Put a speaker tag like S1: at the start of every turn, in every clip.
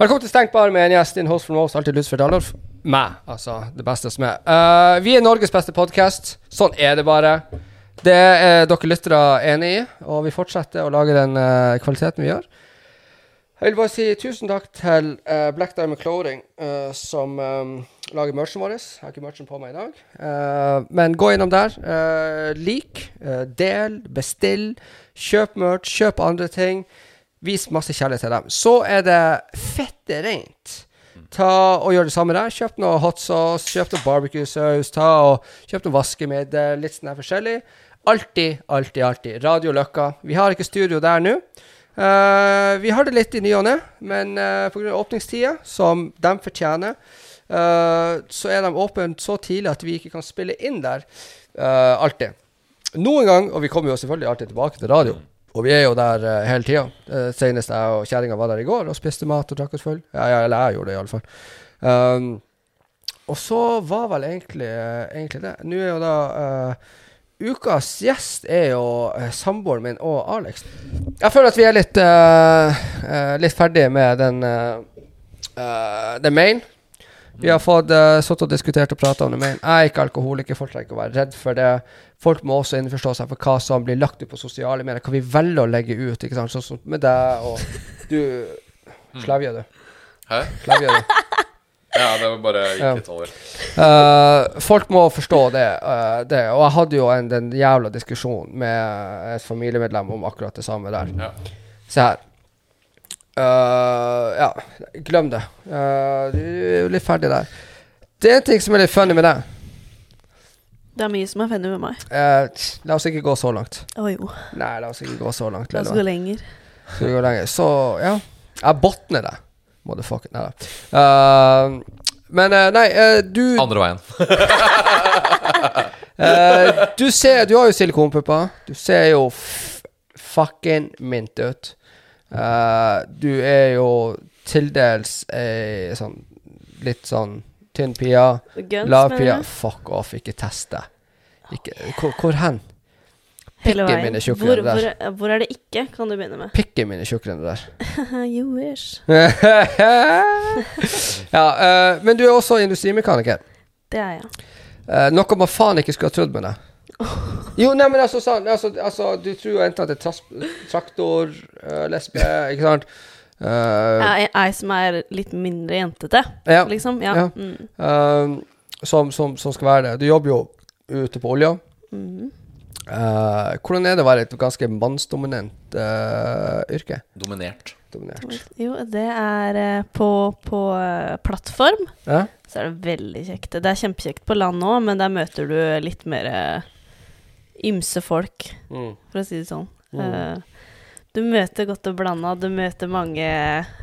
S1: Velkommen til Stengt bar med en gjest. Din host for most, alltid Lutz Ferdalov. Meg, altså. Det beste som er. Uh, vi er Norges beste podkast. Sånn er det bare. Det er dere lyttere enig i, og vi fortsetter å lage den uh, kvaliteten vi gjør. Jeg vil bare si tusen takk til uh, Black Diamond Clothing, uh, som um, lager merchen vår. Jeg har ikke merchen på meg i dag. Uh, men gå innom der. Uh, lik, del, bestill. Kjøp merch, kjøp andre ting. Vis masse kjærlighet til dem. Så er det fette rent. Ta og Gjør det samme der. Kjøp noe hot sauce, kjøp noe barbecue-saus, ta og kjøp noe vaskemiddel, litt sånn her forskjellig. Alltid, alltid, alltid. Radio Løkka. Vi har ikke studio der nå. Uh, vi har det litt i ny og ne, men uh, pga. åpningstida, som de fortjener, uh, så er de åpne så tidlig at vi ikke kan spille inn der uh, alltid. Noen gang, og vi kommer jo selvfølgelig alltid tilbake til radio, og vi er jo der uh, hele tida. Uh, senest jeg og kjerringa var der i går og spiste mat og drakk oss full. Ja, ja, eller jeg gjorde det iallfall. Um, og så var vel egentlig, uh, egentlig det. Nå er jo da eh, Ukas gjest er jo samboeren min og Alex. Jeg føler at vi er litt, litt ferdige med den The Main. Vi har fått uh, sittet og diskutert og prata om The Main. Jeg er ikke alkoholiker, folk trenger ikke å være redd for det. Folk må også innforstå seg for hva som blir lagt ut på sosiale medier. Hva vi velger å legge ut. ikke sant? Sånn som med deg og Du Slavje, du.
S2: Hæ?
S1: Du.
S2: Ja, det var bare ikke detaljer.
S1: Uh, folk må forstå det, uh, det. Og jeg hadde jo en den jævla diskusjonen med et familiemedlem om akkurat det samme der.
S2: Ja.
S1: Se her. Uh, ja, glem det. Uh, du er jo litt ferdig der. Det er en ting som er litt funny med det.
S3: Det er mye som er funny med meg.
S1: Eh, la oss ikke gå så langt.
S3: Å jo.
S1: Nei, la oss ikke gå så langt.
S3: La oss gå lenger.
S1: Skal vi gå lenger? Så, ja. Jeg botner det. Motherfucker. Nei da. Eh, men eh, nei, eh, du
S2: Andre veien.
S1: Eh, du ser Du har jo silikonpupper. Du ser jo f fucking mint ut. Eh, du er jo til dels ei sånn litt sånn tynn pia.
S3: Lav-Pia?
S1: Fuck off, ikke test det. Ikke, hvor, hvor hen?
S3: Hele
S1: Pikken min er tjukkere enn det
S3: hvor, hvor er det ikke, kan du begynne med?
S1: Pikken min er tjukkere enn det der.
S3: you wish.
S1: ja, uh, men du er også industrimekaniker.
S3: Det er jeg.
S1: Uh, noe man faen ikke skulle ha trodd med deg. Jo, nei, men altså, altså, altså Du tror jo enten at det er traktor, uh, lesbe, ikke sant? Eh,
S3: er ei som er litt mindre jentete,
S1: ja.
S3: liksom. Ja.
S1: Ja.
S3: Mm.
S1: Uh, som, som, som skal være det. Du jobber jo ute på olja.
S3: Mm.
S1: Uh, hvordan er det å være et ganske mannsdominant uh, yrke?
S2: Dominert.
S1: Dominert.
S3: Jo, det er på, på plattform.
S1: Ja?
S3: Så er det veldig kjekt. Det er kjempekjekt på land òg, men der møter du litt mer ymse folk,
S1: Mm.
S3: for å si det sånn.
S1: Mm.
S3: Du møter godt og blanda. Du møter mange,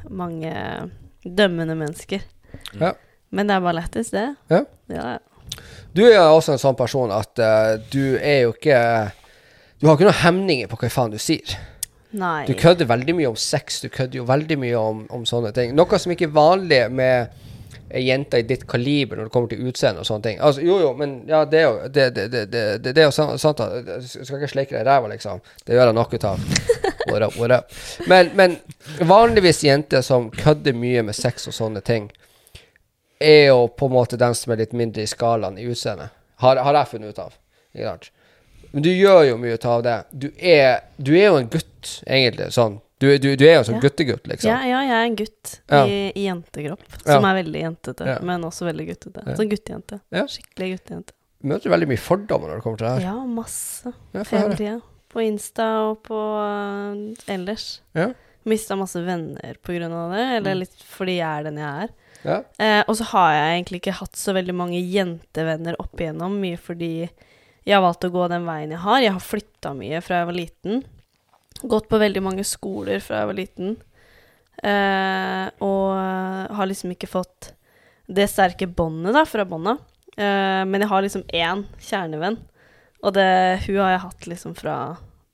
S3: mange dømmende mennesker.
S1: Ja.
S3: Men det er bare lættis, det.
S1: Ja.
S3: ja.
S1: Du er også en sånn person at uh, du er jo ikke Du har ikke noen hemninger på hva faen du sier.
S3: Nei.
S1: Du kødder veldig mye om sex, du kødder jo veldig mye om, om sånne ting. Noe som ikke er vanlig med ei jente i ditt kaliber når det kommer til utseende og sånne ting. Altså, jo, jo, men ja, det er jo det, det, det, det, er jo sant, Du skal ikke sleike deg i ræva, liksom. Det gjør jeg nok ut av. What up, what up. Men, men vanligvis jenter som kødder mye med sex og sånne ting, er jo på en måte den som er litt mindre i skalaen i utseendet. Har, har jeg funnet ut av. Ikke sant? Men du gjør jo mye ut av det. Du er, du er jo en gutt, egentlig. Sånn. Du, du, du er jo en sånn
S3: Ja.
S1: guttegutt, liksom.
S3: Ja, ja, jeg er en gutt
S1: Ja.
S3: i, i jentekropp, som er veldig jentete, men også veldig guttete. Sånn guttejente. Skikkelig guttejente.
S1: Møter veldig mye fordommer når det kommer til det her.
S3: Ja, masse. Hele tida. På Insta og på uh, ellers.
S1: Ja.
S3: Mista masse venner på grunn av det, eller
S1: Mm.
S3: litt fordi jeg er den jeg er.
S1: Ja.
S3: Eh, og så har jeg egentlig ikke hatt så veldig mange jentevenner opp igjennom, mye fordi jeg har valgt å gå den veien jeg har. Jeg har flytta mye fra jeg var liten. Gått på veldig mange skoler fra jeg var liten. Eh, og har liksom ikke fått det sterke båndet da, fra bånda. Eh, men jeg har liksom én kjernevenn, og det, hun har jeg hatt liksom fra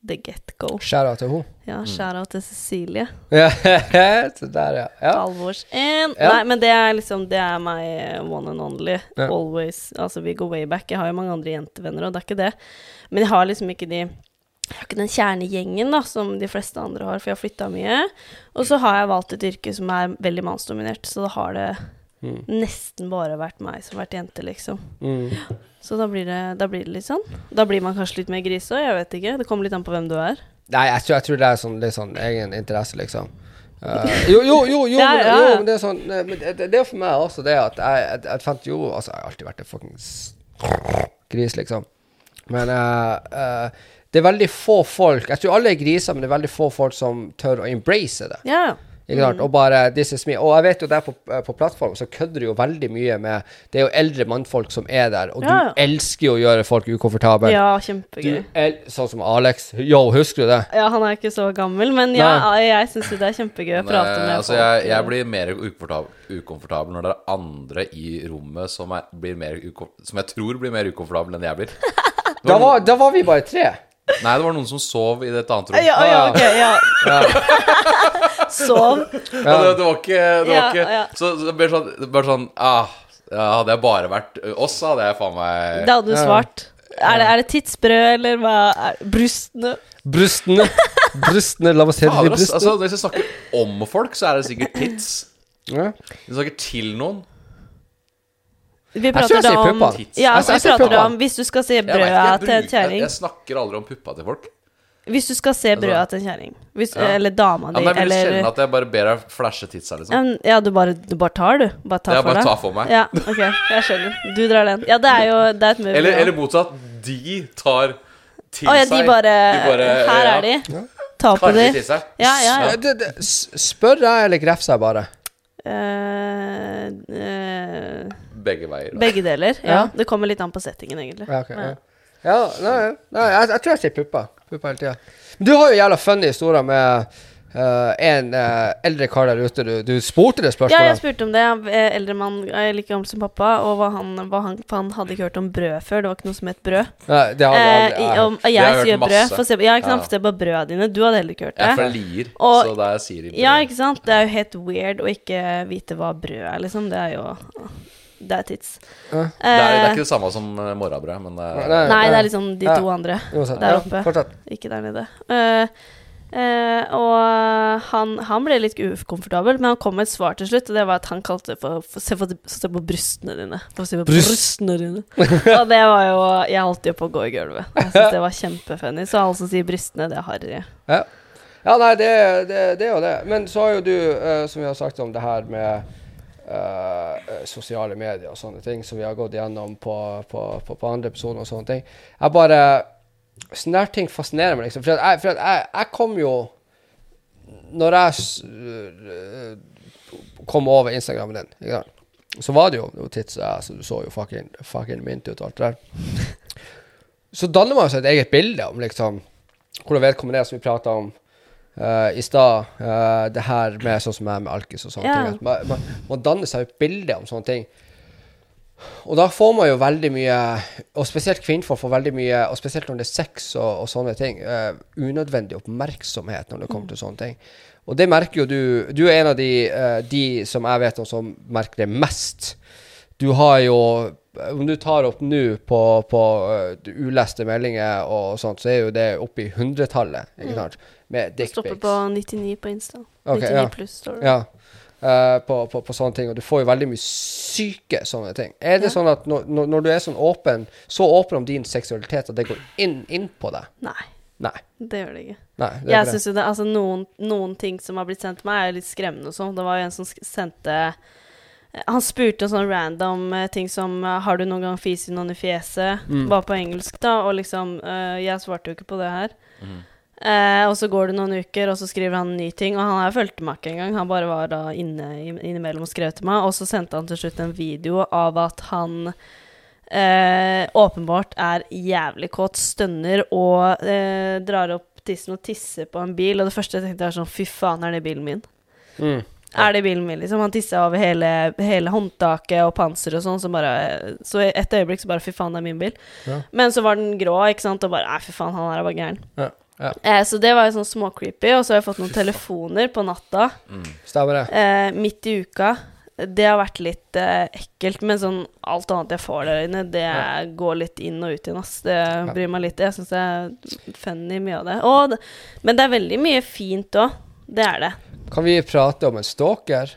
S3: the get-go.
S1: Skjæra til henne.
S3: Ja, shout-out til Cecilie.
S1: Så der, ja. ja.
S3: Alvors en.
S1: Ja.
S3: Nei, men det er liksom Det er meg one and only.
S1: Ja.
S3: Always. Altså, vi går way back. Jeg har jo mange andre jentevenner, og det er ikke det. Men jeg har liksom ikke de Jeg har ikke den kjernegjengen da, som de fleste andre har, for jeg har flytta mye. Og så har jeg valgt et yrke som er veldig mannsdominert, så da har det
S1: Mm.
S3: nesten bare vært meg som har vært jente, liksom.
S1: Mm.
S3: Så da blir det, da blir det litt sånn. Da blir man kanskje litt mer grise òg, jeg vet ikke. Det kommer litt an på hvem du er.
S1: Nei, jeg tror, jeg tror det er sånn, litt sånn egen interesse, liksom. Uh, jo, jo, jo, jo,
S3: Ja,
S1: men,
S3: ja,
S1: jo, men det er sånn eh, men det, det er for meg også det at jeg, jeg, jeg fant jo Altså, jeg har alltid vært en fuckings gris, liksom. Men uh, eh, det er veldig få folk Jeg tror alle er griser, men det er veldig få folk som tør å embrace det.
S3: Ja, ja.
S1: Ikke sant? Og bare This is me. Og jeg vet jo der på, eh, på plattformen så kødder du jo veldig mye med Det er jo eldre mannfolk som er der, og
S3: Ja,
S1: du elsker jo å gjøre folk ukomfortable.
S3: Ja, kjempegøy.
S1: el sånn som Alex. Yo, husker du det?
S3: Ja, han er ikke så gammel, men ja, jeg syns det er kjempegøy å prate
S2: eh,
S3: med
S2: altså, jeg, jeg blir mer ukomfortabel, ukomfortabel når det er andre i rommet som, er, blir mer ukom, som jeg tror blir mer ukomfortable enn jeg blir.
S1: Da
S2: var
S1: var, da var vi bare tre.
S2: Nei, det var noen som sov i et annet rom.
S3: Ja, ja, ok, ja. Sov.
S2: Ja. Det, det var ikke, det var
S3: Ja,
S2: ikke
S3: ja.
S2: Så, det ble sånn, bare sånn ah, ja, Hadde jeg bare vært oss, hadde jeg faen meg
S3: Da hadde du svart. Er det, er det tidsbrød, eller hva? Er, brystene?
S1: Brystene. Brystene, la oss se de i brystene.
S2: altså, Hvis jeg snakker om folk, så er det sikkert tits.
S1: Ja.
S2: Hvis jeg snakker til noen
S3: Vi
S1: tror jeg
S3: prater da om. Ja,
S1: Jeg- jeg
S3: vi prater om Hvis du skal se
S2: jeg
S3: brødet til en kjerring
S2: Jeg snakker aldri om puppa til folk.
S3: Hvis du skal se brødet til en kjerring,
S2: Ja.
S3: eller dama
S2: Ja,
S3: di,
S2: men det er veldig
S3: eller
S2: sjelden at jeg bare ber deg flashe titsa, liksom.
S3: Ja, Ja, du bare, du bare tar, du. Bare tar
S2: Jeg
S3: for
S2: bare tar for meg.
S3: Ja, ok, jeg skjønner. Du drar den. Ja, det er jo det er et move.
S2: Eller, eller motsatt. De tar til
S3: Å ja, de bare,
S2: De bare,
S3: Her
S2: ja,
S3: er de. Ta på
S2: de til seg.
S3: Ja, ja, ja.
S1: Ja, spør jeg, eller grefser jeg bare?
S3: Eh, eh,
S2: Begge veier. da.
S3: begge deler. Ja.
S1: Ja.
S3: Det kommer litt an på settingen, egentlig.
S1: Ja, ok, ja. ja nei, nei jeg, jeg tror jeg sier puppa. Puppa hele tida. Men du har jo jævla funny historier med Uh, en uh, eldre kar der ute. Du, du spurte det spørsmålet?
S3: Ja, jeg spurte om det. Er Eldre mann like gammel som pappa, og hva han, hva han, for han hadde ikke hørt om brød før. Det var ikke noe som het brød.
S1: Nei, det hadde,
S3: Eh,
S1: jeg aldri jeg har
S3: om,
S2: har
S3: jeg
S2: jeg hørt
S3: sier brød.
S2: masse.
S3: Se, på- ja.
S2: Ja.
S3: Se på brødene dine. Du hadde heller ikke hørt
S2: Jeg er
S3: det.
S2: fra Lier,
S3: Og-
S2: så da sier de brød.
S3: Ja, ikke sant? Det er jo helt weird å ikke vite hva brød er, liksom. Det er jo Det er tits.
S1: Ja.
S2: det, er, det er
S3: Eh,
S2: ikke det samme som eh, morrabrød, men det er,
S1: Nei.
S3: Nei, det er liksom de
S1: Ja.
S3: to andre. Der oppe. Ikke der nede. Uh, Uh, og han, han ble litt ukomfortabel, men han kom med et svar til slutt, og det var at han kalte det for, for se, på, se på brystene dine. For se på
S1: Bryst.
S3: brystene dine. og det var jo Jeg holdt jo på å gå i gulvet. Jeg syns det var kjempefunny. Så alle som sier brystene, det er harry.
S1: Ja. ja, nei, det, det, det er jo det. Men så har jo du, uh, som vi har sagt om det her med eh, eh, sosiale medier og sånne ting, som vi har gått gjennom på, på, på, på andre episoder og sånne ting. Jeg bare Sånne her ting fascinerer meg, liksom. For, jeg, for jeg, jeg kom jo Når jeg øh, kom over Instagrammen din, ikke sant? så var det jo, det var tits, altså, du så jo fucking, fucking mint ut og alt det der. Så danner man seg et eget bilde om liksom hvordan vedkommende er, som vi prater om eh, i stad. uh, det her med sånn som jeg med alkis og sånne
S3: Ja.
S1: ting. Man, man, man danner seg et bilde om sånne ting. Og da får man jo veldig mye, og spesielt kvinnfolk får veldig mye, og spesielt når det er sex og, og sånne ting, uh, unødvendig oppmerksomhet når det kommer til sånne ting. Og det merker jo du Du er en av de, de som jeg vet om som merker det mest. Du har jo Om du tar opp nå på, på uh, uleste meldinger og sånt, så er jo det oppe i hundretallet, ikke sant? Med
S3: dickpics. stopper på 99 på Insta.
S1: Okay,
S3: 99
S1: ja.
S3: pluss, står det.
S1: Ja. Uh, på, på, på sånne ting. Og du får jo veldig mye syke sånne ting. Er det
S3: Ja.
S1: sånn at når, når, du er sånn åpen, så åpen om din seksualitet, at det går inn, inn på deg?
S3: Nei,
S1: Nei.
S3: det gjør det ikke.
S1: Nei det
S3: Jeg syns jo det, altså noen, noen ting som har blitt sendt til meg, er litt skremmende og sånn. Det var jo en som sendte Han spurte sånn random eh, ting som eh, Har du noen gang fist i noen i fjeset?
S1: Mm.
S3: Bare på engelsk, da. Og liksom uh, Jeg svarte jo ikke på det her.
S2: Mhm.
S3: Eh, og så går det noen uker, og så skriver han en ny ting. Og han har fulgt meg ikke engang. Han bare var da inne innimellom og skrev til meg. Og så sendte han til slutt en video av at han eh, åpenbart er jævlig kåt, stønner og eh, drar opp tissen og tisser på en bil. Og det første jeg tenkte, er sånn Fy faen, er det bilen min?
S1: Mm.
S3: Er det bilen min, liksom? Han tissa over hele, hele håndtaket og panseret og sånn, så bare Så et øyeblikk så bare Fy faen, det er min bil.
S1: Ja.
S3: Men så var den grå, ikke sant, og bare Nei, fy faen, han her er bare gæren.
S1: Ja. Ja.
S3: Eh, så det var jo sånn småcreepy. Og så har jeg fått noen telefoner på natta
S2: Mm.
S1: Stemmer det?
S3: eh, midt i uka Det har vært litt eh, ekkelt, men sånn alt annet jeg får der inne, det
S1: Ja.
S3: går litt inn og ut igjen, ass. Det bryr meg litt. Jeg syns det er funny, mye av det. Og, det- men det er veldig mye fint òg. Det er det.
S1: Kan vi prate om en stalker?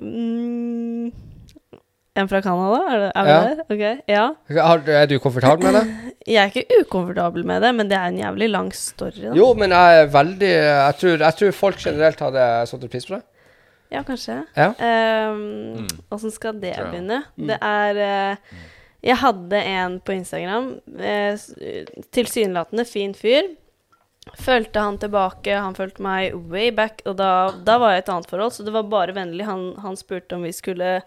S3: Mm, en fra Canada, er, det, er
S1: Ja.
S3: der? Ok, ja.
S1: Er du komfortabel med det?
S3: Jeg er ikke ukomfortabel med det, men det er en jævlig lang story. Da.
S1: Jo, men jeg er veldig Jeg tror, jeg tror folk generelt hadde satt pris på det.
S3: Ja, kanskje.
S1: Ja.
S3: Um, Åssen skal det
S2: ja.
S3: begynne? Det er uh, Jeg hadde en på Instagram. Uh, tilsynelatende fin fyr. Følte han tilbake, han følte meg way back, og da, da var jeg i et annet forhold, så det var bare vennlig. Han, han spurte om vi skulle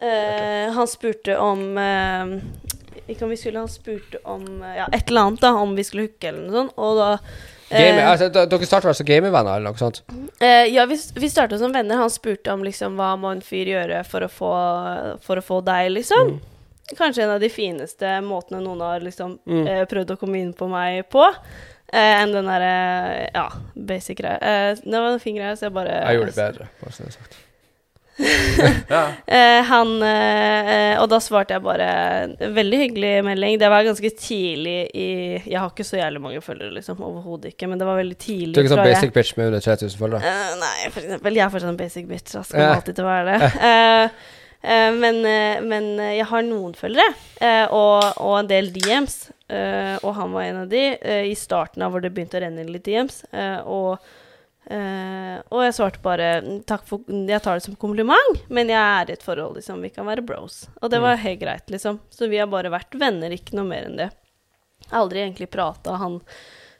S3: Eh, Han spurte om eh, Ikke om vi skulle, han spurte om eh, Ja, et eller annet, da, om vi skulle hooke eller noe sånt, og da
S1: Gamer,
S3: eh,
S1: altså, dere starta vel som gamervenner, eller noe sånt?
S3: Uh, ja, vi, vi starta som venner. Han spurte om liksom hva må en fyr gjøre for å få, for å få deg, liksom. Kanskje en av de fineste måtene noen har liksom
S1: Mm.
S3: uh, prøvd å komme inn på meg på. Uh, enn den derre ja, basic greia. Det var en fin greie, så jeg bare
S1: Jeg gjorde det bedre. Bare så det er sagt.
S2: Ja.
S3: Eh, han eh, Og da svarte jeg bare Veldig hyggelig melding. Det var ganske tidlig i Jeg har ikke så jævlig mange følgere, liksom. Overhodet ikke. Men det var veldig tidlig.
S1: Du er ikke sånn
S3: basic jeg-
S1: bitch med under 3000 følgere?
S3: Uh, nei, for eksempel. Jeg er fortsatt en basic bitch. Jeg skal
S1: Ja.
S3: alltid til å være det. uh, uh, men, eh, men eh, jeg har noen følgere, eh, og, og en del DMs. eh, og han var en av de eh, i starten av hvor det begynte å renne litt DMs. eh, og, eh, og jeg svarte bare "Mm, takk for Jeg tar det som kompliment, men jeg er i et forhold, liksom. Vi kan være bros. Og det var helt greit, liksom. Så vi har bare vært venner, ikke noe mer enn det. Aldri egentlig prata. Han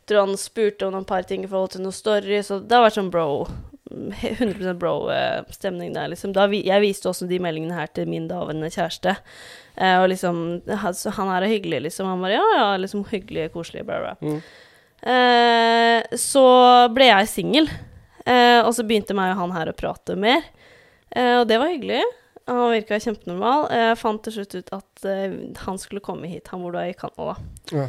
S3: tror han spurte om noen par ting i forhold til noen story, så det har vært sånn bro 100% bro-stemning der, liksom. Da vi, jeg viste også de meldingene her til min daværende kjæreste. Uh, og liksom Han er hyggelig, liksom. Han bare ja, ja, liksom hyggelig, koselig, bra, bra.
S1: Mm.
S3: Eh, så ble jeg singel, eh, og så begynte meg og han her å prate mer. Eh, og det var hyggelig. Han virka kjempenormal. Jeg fant til slutt ut at han skulle komme hit. Han bor da i Canada.
S1: Ja.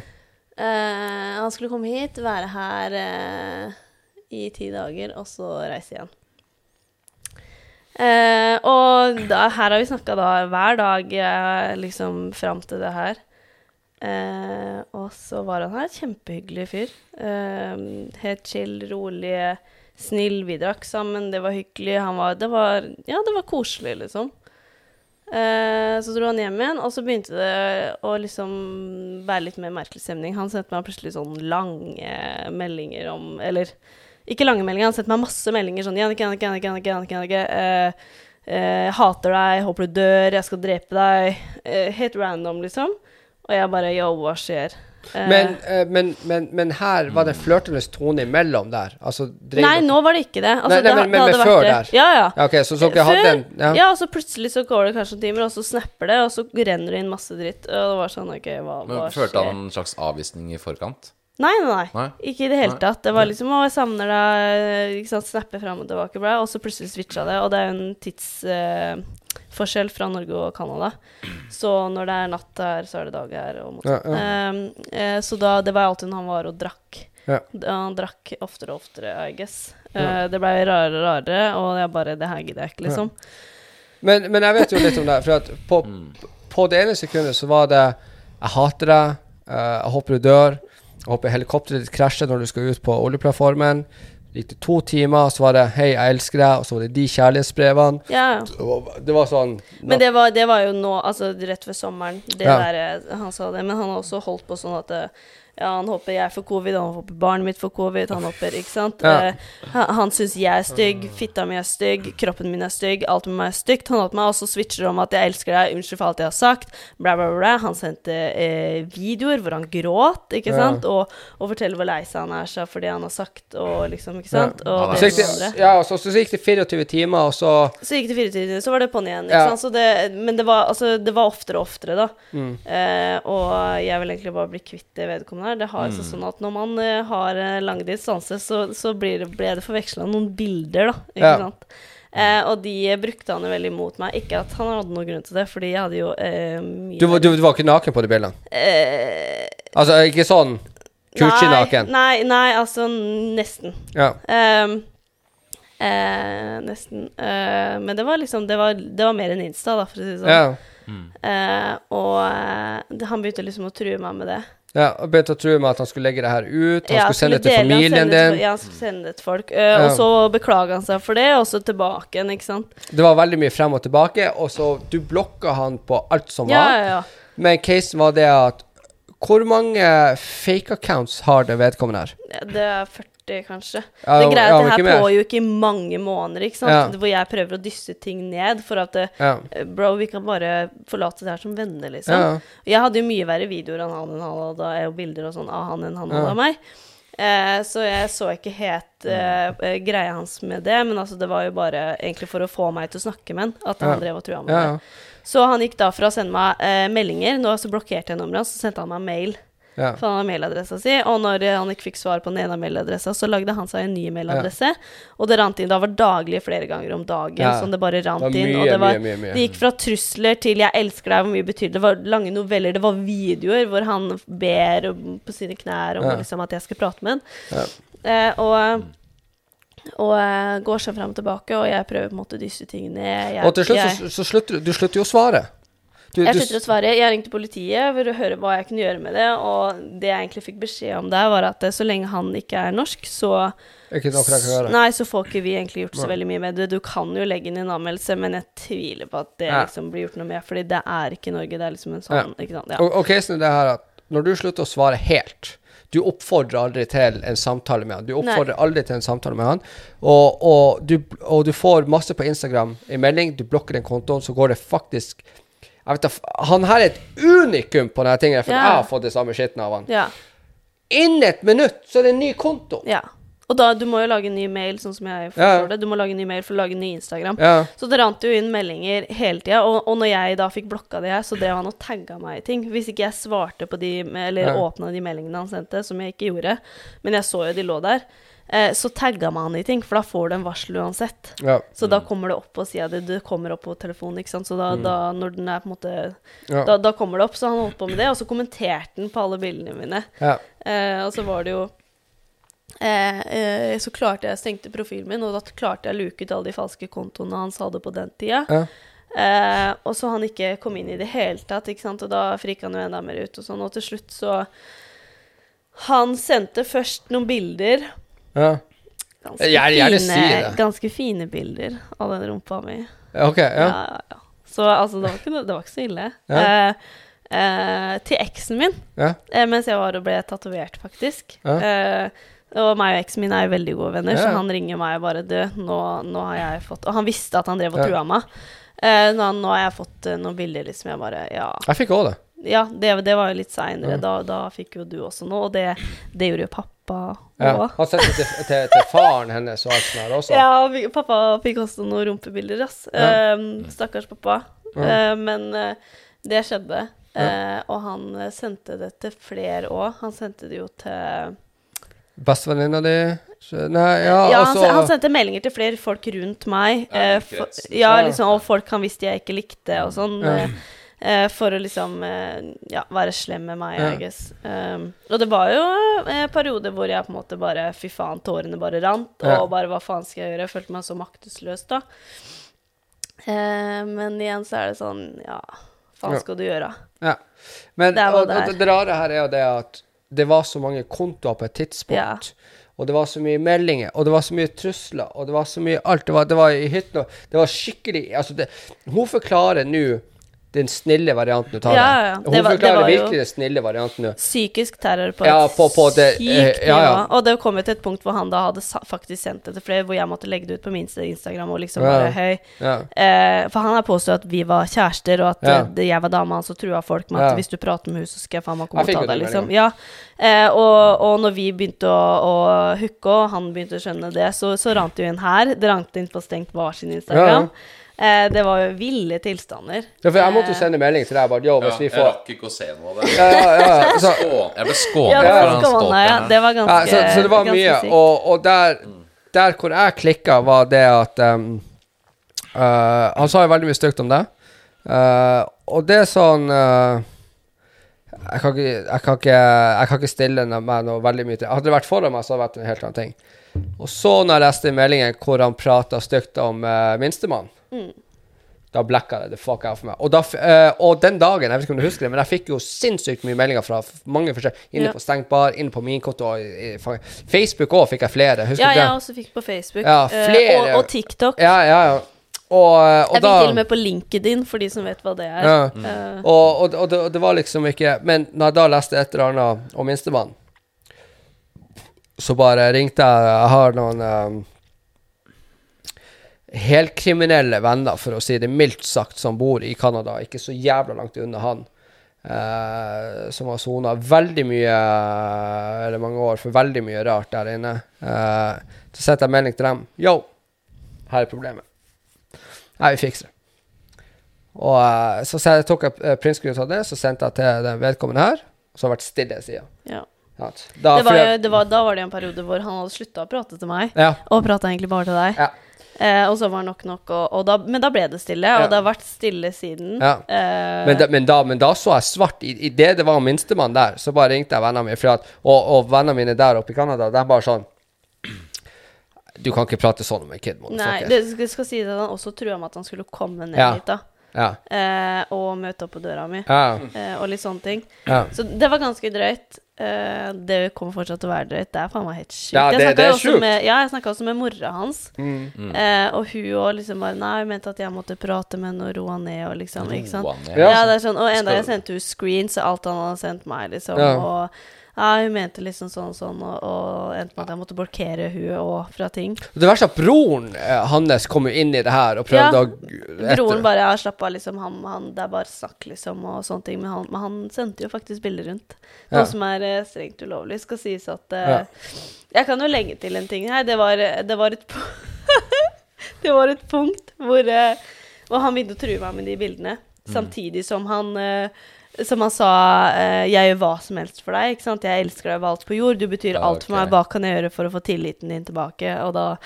S3: Han skulle komme hit, være her i ti dager, og så reise igjen. Og da, her har vi snakka da hver dag liksom fram til det her. Eh, og så var han her. Kjempehyggelig fyr. Eh, helt chill, rolig, snill. Vi drakk sammen, det var hyggelig. Var, det var Ja, det var koselig, liksom. Eh, så dro han hjem igjen, og så begynte det å liksom være litt mer merkelig stemning. Han sendte meg plutselig sånn lange meldinger om Eller ikke lange meldinger, han sendte meg masse meldinger sånn Jannicke, Jannicke, Jannicke, Jannicke, Jannicke, eh, eh, hater deg, håper du dør, jeg skal drepe deg. Eh, helt random, liksom. Og jeg bare Yo, hva skjer? Eh,
S1: Men, eh, men, men, men her var det flørtende tone imellom der? Altså,
S3: Nei,
S1: dere-
S3: nå var det ikke det. Altså,
S1: Nei, nei,
S3: det,
S1: men-
S3: det hadde
S1: før
S3: vært det.
S1: der?
S3: Ja, ja.
S1: Ja, ok, så så dere hadde en ja.
S3: Ja, og så plutselig så går det kanskje noen timer, og så snapper det, og så renner det inn masse dritt. Og det var sånn, ok, hva,
S2: Men
S3: hva
S2: Følte han en slags avvisning i forkant?
S3: Nei, nei, nei. Ikke i det hele
S2: Nei.
S3: tatt. Det var liksom 'Å, jeg savner deg', ikke sant, snappe fram og tilbake, bla. Og så plutselig switcha det. Og det er jo en tidsforskjell fra Norge og Canada. Så når det er natt her, så er det dag her, og motsatt.
S1: Ja, ja.
S3: Um, uh, så da, det var alltid når han var og drakk.
S1: Ja.
S3: Han drakk oftere og oftere, I guess.
S1: Ja.
S3: Eh, det ble rarere og rarere, og jeg bare Det her gidder jeg ikke, liksom.
S1: Men, men jeg vet jo litt om det. For at på,
S2: Mm.
S1: på det ene sekundet så var det Jeg hater deg. eh, jeg håper du dør. Jeg håper helikopteret ditt krasjer når du skal ut på oljeplattformen. Det gikk det to timer, så var det 'Hei, jeg elsker deg', og så var det de kjærlighetsbrevene.
S3: Ja.
S1: Det var- Det var sånn
S3: Men det var, det var jo nå, altså rett før sommeren, det
S1: Ja.
S3: der eh, han sa det. Men han har også holdt på sånn at eh, ja, han håper jeg får covid, han håper barnet mitt får covid, han håper Ikke sant?
S1: Ja.
S3: Uh, han syns jeg er stygg, fitta mi er stygg, kroppen min er stygg, alt med meg er stygt. Han holdt meg også switcher om at 'jeg elsker deg', 'unnskyld for alt jeg har sagt', bla, bla, bla. Han sendte uh, videoer hvor han gråt, ikke
S1: Ja.
S3: sant, og, og forteller hvor lei seg han er seg for det han har sagt, og liksom, ikke sant,
S1: Ja.
S3: og
S1: så
S3: det
S1: ja, og så, så gikk det 24 timer, og så
S3: Så gikk det fire timer, så var det på'n igjen. Ikke
S1: Ja.
S3: sant? Så det, men det var, altså, det var oftere og oftere, da.
S1: mm.
S3: Uh, og jeg vil egentlig bare bli kvitt det vedkommende her. Det har
S2: Mm.
S3: sånn at når man eh, har eh, lang distanse, så, så blir det, ble det forveksla noen bilder, da. Ikke
S1: Ja.
S3: sant? Eh, og de brukte han jo veldig mot meg. Ikke at han hadde noen grunn til det, fordi jeg hadde jo eh, mye
S1: du, var- du, du var ikke naken på de bildene?
S3: eh,
S1: Altså ikke sånn Gucci-naken?
S3: Nei, nei, nei, altså nesten.
S1: Ja.
S3: Ehm, Eh, nesten. Eh, men det var liksom det var, det var mer enn Insta, da, for å si det sånn.
S1: Ja.
S3: Eh, og eh, det, han begynte liksom å true meg med det.
S1: Ja. Og begynte å tro med at han skulle legge det her ut. Han
S3: Ja,
S1: skulle sende det til familien
S3: sende til-
S1: din.
S3: Ja, han skulle sende det til folk. Uh,
S1: Ja.
S3: Og så beklaga han seg for det, og så tilbake igjen, ikke sant.
S1: Det var veldig mye frem og tilbake, og så du blokka han på alt som
S3: Ja,
S1: var.
S3: ja, ja.
S1: Men casen var det at Hvor mange fake accounts har det vedkommende her?
S3: Det er 40, kanskje.
S1: Ja,
S3: det greia at det her ikke i mange måneder, ikke sant.
S1: Ja.
S3: Hvor jeg prøver å dysse ting ned for at det,
S1: Ja.
S3: eh, Bro, vi kan bare forlate det her som venner, liksom. Jeg hadde jo mye verre videoer enn han enn han hadde, og bilder og sånn av han enn han hadde av meg. Eh, så jeg så ikke helt eh, eh, greia hans med det, men altså det var jo bare egentlig for å få meg til å snakke med han, at han drev og trua med det. Så han gikk da fra å sende meg eh, meldinger, nå så blokkerte jeg nummeret hans, så sendte han meg mail.
S1: Ja.
S3: For han har mailadressa si, og når eh, han ikke fikk svar på den ene mailadressa, så lagde han seg en ny mailadresse, og det rant inn Det var daglig flere ganger om dagen,
S1: Ja.
S3: sånn det bare rant
S1: Det
S3: inn. og det, var,
S1: mye, mye, mye.
S3: det gikk fra trusler til 'jeg elsker deg', hvor mye betyr det? Det var lange noveller, det var videoer hvor han ber på sine knær om
S1: Ja.
S3: liksom, at jeg skal prate med.
S1: Ja.
S3: Eh, og og eh, går seg frem og tilbake, og jeg prøver på en måte å dysse ting ned. Jeg,
S1: Og til slutt
S3: jeg,
S1: så, så slutter du Du slutter jo å svare. Du,
S3: jeg slutter å svare. Jeg ringte politiet for å høre hva jeg kunne gjøre med det, og det jeg egentlig fikk beskjed om der, var at eh, så lenge han ikke er norsk, så. Nei, så får ikke vi egentlig gjort så veldig mye med det. Du kan jo legge inn en anmeldelse, men jeg tviler på at det
S1: Ja.
S3: liksom blir gjort noe med, fordi det er ikke Norge. Det er liksom en sånn Ikke sant. Ja.
S1: Og, og casen er det her at når du slutter å svare helt Du oppfordrer aldri til en samtale med han. Du oppfordrer aldri til en samtale med han. Og, og, du, og du får masse på Instagram i melding, du blokker den kontoen, så går det faktisk vet, Han her er et unikum på denne tingen, for
S3: Ja.
S1: jeg har fått det samme skitten av han.
S3: ja.
S1: Innen et minutt så er det en ny konto!
S3: ja. Og da, du må jo lage en ny mail, sånn som jeg
S1: Ja.
S3: det. Du må lage en ny mail for å lage en ny Instagram.
S1: Ja.
S3: Så det rant jo inn meldinger hele tida, og, og når jeg da fikk blokka de her, så drev han og tagga meg i ting. Hvis ikke jeg svarte på de, eller
S1: Ja.
S3: åpna de meldingene han sendte, som jeg ikke gjorde, men jeg så jo de lå der, eh, så tagga man han i ting, for da får du en varsel uansett.
S1: Ja.
S3: Så da kommer det opp på sida di, det kommer opp på telefonen, ikke sant. Så da, da når den er på en måte
S1: Ja.
S3: da, da kommer det opp, så han holdt på med det, og så kommenterte han på alle bildene mine.
S1: ja.
S3: Eh, og så var det jo eh, eh, Så klarte jeg stengte profilen min, og da klarte jeg å luke ut alle de falske kontoene hans hadde på den tida.
S1: Ja.
S3: Eh, og så han ikke kom inn i det hele tatt, ikke sant? og da frika han jo enda mer ut. Og sånn, og til slutt så Han sendte først noen bilder.
S1: Ja.
S3: Ganske,
S1: Jeg jeg
S3: fine,
S1: si
S3: ganske fine bilder av den rumpa mi.
S1: Ok, ja.
S3: Ja, ja. Så altså, det var ikke, det var ikke så ille. Eh, eh, til eksen min,
S1: Ja.
S3: eh, mens jeg var og ble tatovert, faktisk. Eh, og meg og eksen min er jo veldig gode venner, så han ringer meg og bare Du, nå, nå har jeg fått Og han visste at han drev og trua meg. Eh, nå, nå har jeg fått eh, noen bilder, liksom. Jeg bare Ja,
S1: Jeg fikk òg det.
S3: ja det, det var jo litt seinere. Da, da fikk jo du også noe, og det, det gjorde jo pappa
S1: Ja.
S3: òg.
S1: Han sendte til, til, til faren hennes og alt sånt her også.
S3: Ja, pappa fikk også noen rumpebilder, ass.
S1: Ja.
S3: Um, stakkars pappa.
S1: Ja.
S3: Uh, men uh, det skjedde. Uh, og han eh, sendte det til flere òg. Han sendte det jo til
S1: Bestevenninna di Nei, ja,
S3: Ja, han,
S1: altså
S3: han sendte meldinger til flere folk rundt meg.
S2: Ja,
S3: for, ja,
S1: Ja.
S3: liksom, og folk han visste jeg ikke likte, og sånn. Eh, eh, for å liksom uh, ja, være slem med meg,
S1: Ja.
S3: I guess. Um, og det var jo en periode hvor jeg på en måte bare Fy faen, tårene bare rant.
S1: Ja.
S3: Og bare hva faen skal jeg gjøre? Jeg følte meg så maktesløs da. Eh, men igjen så er det sånn Ja, faen skal du gjøre?
S1: Ja. Men
S3: Det
S1: og, og det, det rare her er jo det at det var så mange kontoer på et tidspunkt.
S3: Ja.
S1: Og det var så mye meldinger, og det var så mye trusler, og det var så mye alt. Det var, det var i hytten, og det var skikkelig Altså, det, hun forklarer nå den snille varianten du tar
S3: Ja, ja,
S1: Hun
S3: det var- det
S1: forklarer
S3: jo-
S1: virkelig den snille varianten Du.
S3: Psykisk terror på
S1: Ja,
S3: et
S1: på- på det,
S3: sykt
S1: nivå. ja, ja.
S3: Og det kom jo til et punkt hvor han da hadde faktisk sendt det til flere, hvor jeg måtte legge det ut på min Instagram og liksom
S1: Ja.
S3: bare høy.
S1: Ja.
S3: Eh, for han har påstått at vi var kjærester, og at
S1: Ja.
S3: eh, det, jeg var dama hans og trua folk med at
S1: Ja.
S3: hvis du prater med henne, så skal jeg faen meg komme og ta deg, liksom. Ja. Eh, og, og når vi begynte å, å hooke, og han begynte å skjønne det, så, så rant det jo inn her. Det rant inn på stengt var sin Instagram. Eh, det var jo ville tilstander.
S1: ja, for jeg måtte jo
S3: Eh,
S1: sende melding til deg bare Yo,
S2: Ja,
S1: vi får jeg
S2: rakk ikke å se noe av det.
S1: Ja, ja, ja. Så,
S2: jeg ble skånet
S3: Ja,
S2: for
S3: var
S2: han
S3: ja. Det var ganske
S1: Ja, så, så det var mye. Og, og der, der hvor jeg klikka, var det at um, uh, Han sa jo veldig mye stygt om det. Uh, og det er sånn uh, jeg kan, ikke, jeg, kan ikke, jeg kan ikke stille meg noe veldig mye til. Hadde det vært foran meg, så hadde det vært en helt annen ting. Og så, når jeg leste meldingen hvor han prata stygt om uh, da blacka det the fuck out for meg. Og, da, eh, og den dagen, jeg vet ikke om du husker det, men jeg fikk jo sinnssykt mye meldinger fra mange forskjellige Inne
S3: Ja.
S1: på Stengt bar, inne på min konto, og Facebook òg fikk jeg flere. Husker
S3: Ja, jeg
S1: det?
S3: også fikk på Facebook.
S1: Ja, flere.
S3: Uh, og, og TikTok.
S1: Ja, ja, ja. Og, eh, og
S3: jeg
S1: da
S3: fikk til og med på LinkedIn, for de som vet hva det er.
S1: Ja.
S3: Eh,
S1: Og, og, og, det, og det var liksom ikke Men når jeg da leste et eller annet om minstemann, så bare ringte jeg Jeg har noen um, helkriminelle venner, for å si det mildt sagt, som bor i Canada, ikke så jævla langt unna han. Uh, som har sona veldig mye, eller mange år, for veldig mye rart der inne. Uh, så setter jeg melding til dem. Yo, her er problemet. Nei, vi fikser det. Og uh, så jeg, tok jeg printscreen av det, så sendte jeg til den vedkommende her. som har vært stille siden.
S3: ja.
S1: Da,
S3: det var, jeg, det var, da var det en periode hvor han hadde slutta å prate til meg,
S1: ja,
S3: og prata egentlig bare til deg.
S1: ja,
S3: Eh, og så var nok nok, og, og da, men da ble det stille,
S1: Ja.
S3: og det har vært stille siden.
S1: Ja.
S3: Eh,
S1: men, da, men, da, men da så jeg svart. I, i det det var minstemann der, så bare ringte jeg vennene mine. At, og, og vennene mine der oppe i Canada, de bare sånn Du kan ikke prate sånn om en kid,
S3: Nei,
S1: motherfucker.
S3: det skal, skal si at han også trua med at han skulle komme ned
S1: Ja.
S3: hit, da.
S1: Ja,
S3: Eh, og møte opp på døra mi,
S1: ja,
S3: eh, og litt sånne ting.
S1: ja.
S3: Så det var ganske drøyt. Eh, det kommer fortsatt til å være drøyt. Det er faen meg helt sjukt.
S1: Ja, det- jeg
S3: snakka også. Med, ja, også med mora hans.
S1: Mm.
S3: Uh, og hun òg liksom bare Nei, hun mente at jeg måtte prate med henne og roe han ned og liksom. Ikke sant?
S2: Roa ned.
S1: Ja.
S3: Ja, det er sånn, og enda jeg sendte henne screens av alt han hadde sendt meg, liksom.
S1: Ja.
S3: Og ja, hun mente liksom sånn og sånn, og, og endte med at jeg måtte blokkere hun og fra ting.
S1: Det verste er at broren eh, hans kom jo inn i det her og prøvde
S3: Ja.
S1: å
S3: Broren bare ja, slapp av, liksom. Han, han, det er bare snakk, liksom, og sånne ting. Men han, men han sendte jo faktisk bilder rundt. Noe
S1: Ja.
S3: som er eh, strengt ulovlig. Skal sies at eh. Jeg kan jo legge til en ting her. Det var, det var et pu- Det var et punkt hvor, eh, hvor han begynte å true meg med de bildene.
S1: Mm.
S3: Samtidig som han eh, som han sa eh, 'Jeg gjør hva som helst for deg'. ikke sant? 'Jeg elsker deg over alt på jord'. Du betyr
S2: Ja,
S3: alt for meg. Hva kan jeg gjøre for å få tilliten din tilbake? Og da,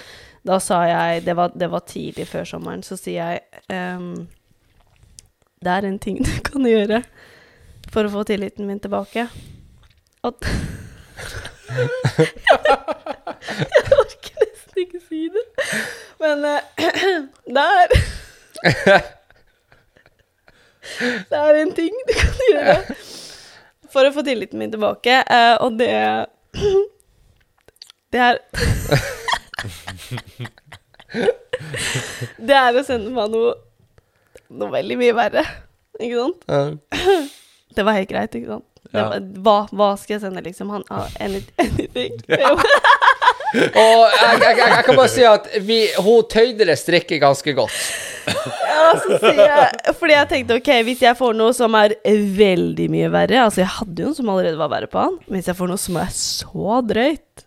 S3: da sa jeg det var, det var tidlig før sommeren. Så sier jeg um, 'Det er en ting du kan gjøre for å få tilliten min tilbake'. Og Jeg orker nesten ikke si det. Men uh, det er Det er en ting du kan gjøre for å få tilliten min tilbake, eh, og det Det er Det er å sende meg noe Noe veldig mye verre, ikke sant?
S1: Ja.
S3: Det var helt greit, ikke sant?
S2: Ja.
S3: var, hva, hva skal jeg sende, liksom? Han, har any, anything.
S1: Og jeg, jeg, jeg, jeg kan bare si at vi, hun tøyde det strikket ganske godt.
S3: Ja, så sier jeg Fordi jeg tenkte ok, hvis jeg får noe som er veldig mye verre Altså, jeg hadde jo noe som allerede var verre på han. Men hvis jeg får noe som er så drøyt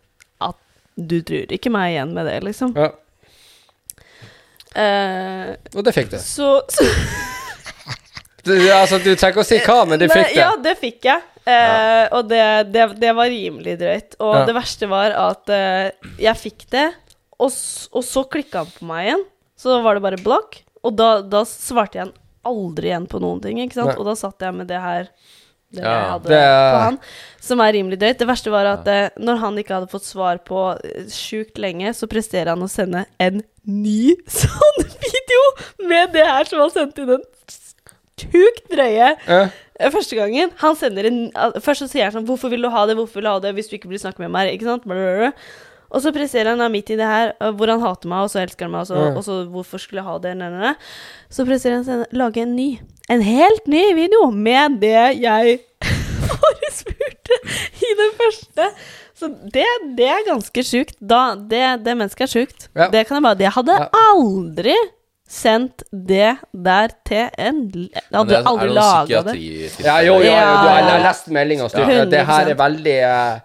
S3: at du tror ikke meg igjen med det, liksom.
S1: Ja.
S3: Eh,
S1: Og det fikk du.
S3: så, så
S1: du. Altså, du trenger ikke å si hva, men du
S3: Nei,
S1: fikk det.
S3: Ja, det fikk jeg. Eh, Og det, det, det var rimelig drøyt. Og
S1: Ja.
S3: det verste var at eh, jeg fikk det, og, s- og så klikka han på meg igjen. Så da var det bare blokk. Og da, da svarte jeg aldri igjen på noen ting, ikke sant.
S1: Nei.
S3: Og da satt jeg med det her det
S2: Ja.
S3: jeg hadde
S1: Det-
S3: på han, som er rimelig drøyt. Det verste var at eh, når han ikke hadde fått svar på eh, sjukt lenge, så presterer han å sende en ny sånn video med det her som han sendte inn den sjukt drøye
S1: Ja.
S3: Eh, Første gangen Han sender en Først så sier han sånn 'Hvorfor vil du ha det? Hvorfor vil du ha det hvis du ikke blir snakket med meg?' Ikke sant? Blablabla. Og så presserer han da midt i det her hvor han hater meg, og så elsker han meg, og så,
S1: mm.
S3: og så 'Hvorfor skulle jeg ha det?' Nei, nei, nei. Så presserer han å lage en ny. En helt ny video med det jeg forespurte i den første. Så det, det er ganske sjukt. Da, det, det mennesket er sjukt.
S1: Ja.
S3: Det kan jeg bare Jeg hadde
S1: Ja.
S3: aldri sendt det der til en Jeg hadde
S2: det er-
S3: aldri
S2: det
S3: laga det.
S1: Ja, jo, jo, jo,
S3: Ja,
S1: du har lest meldinga Ja. Det her er veldig eh,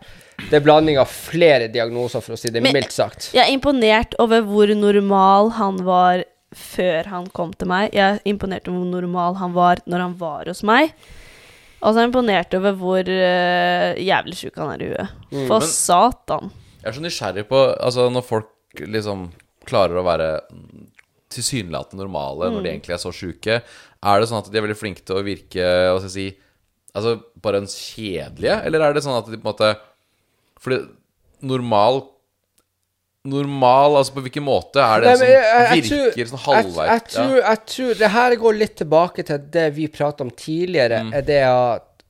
S1: Det er blanding av flere diagnoser, for å si det
S3: Men-
S1: mildt sagt.
S3: Jeg er imponert over hvor normal han var før han kom til meg. Jeg er imponert over hvor normal han var når han var hos meg. Og så er jeg imponert over hvor uh, jævlig sjuk han er i huet.
S1: Mm.
S3: For
S2: Men-
S3: satan.
S2: Jeg er så nysgjerrig på Altså, når folk liksom klarer å være mm, tilsynelatende normale når de
S3: Mm.
S2: egentlig er så sjuke, er det sånn at de er veldig flinke til å virke Hva skal jeg si Altså bare en kjedelige, eller er det sånn at de på en måte Fordi normal Normal, altså på hvilken måte er det
S1: Nei, jeg- jeg- som
S2: virker sånn halvveis
S1: jeg, tror, jeg tror Det her går litt tilbake til det vi prata om tidligere,
S2: Mm.
S1: er det at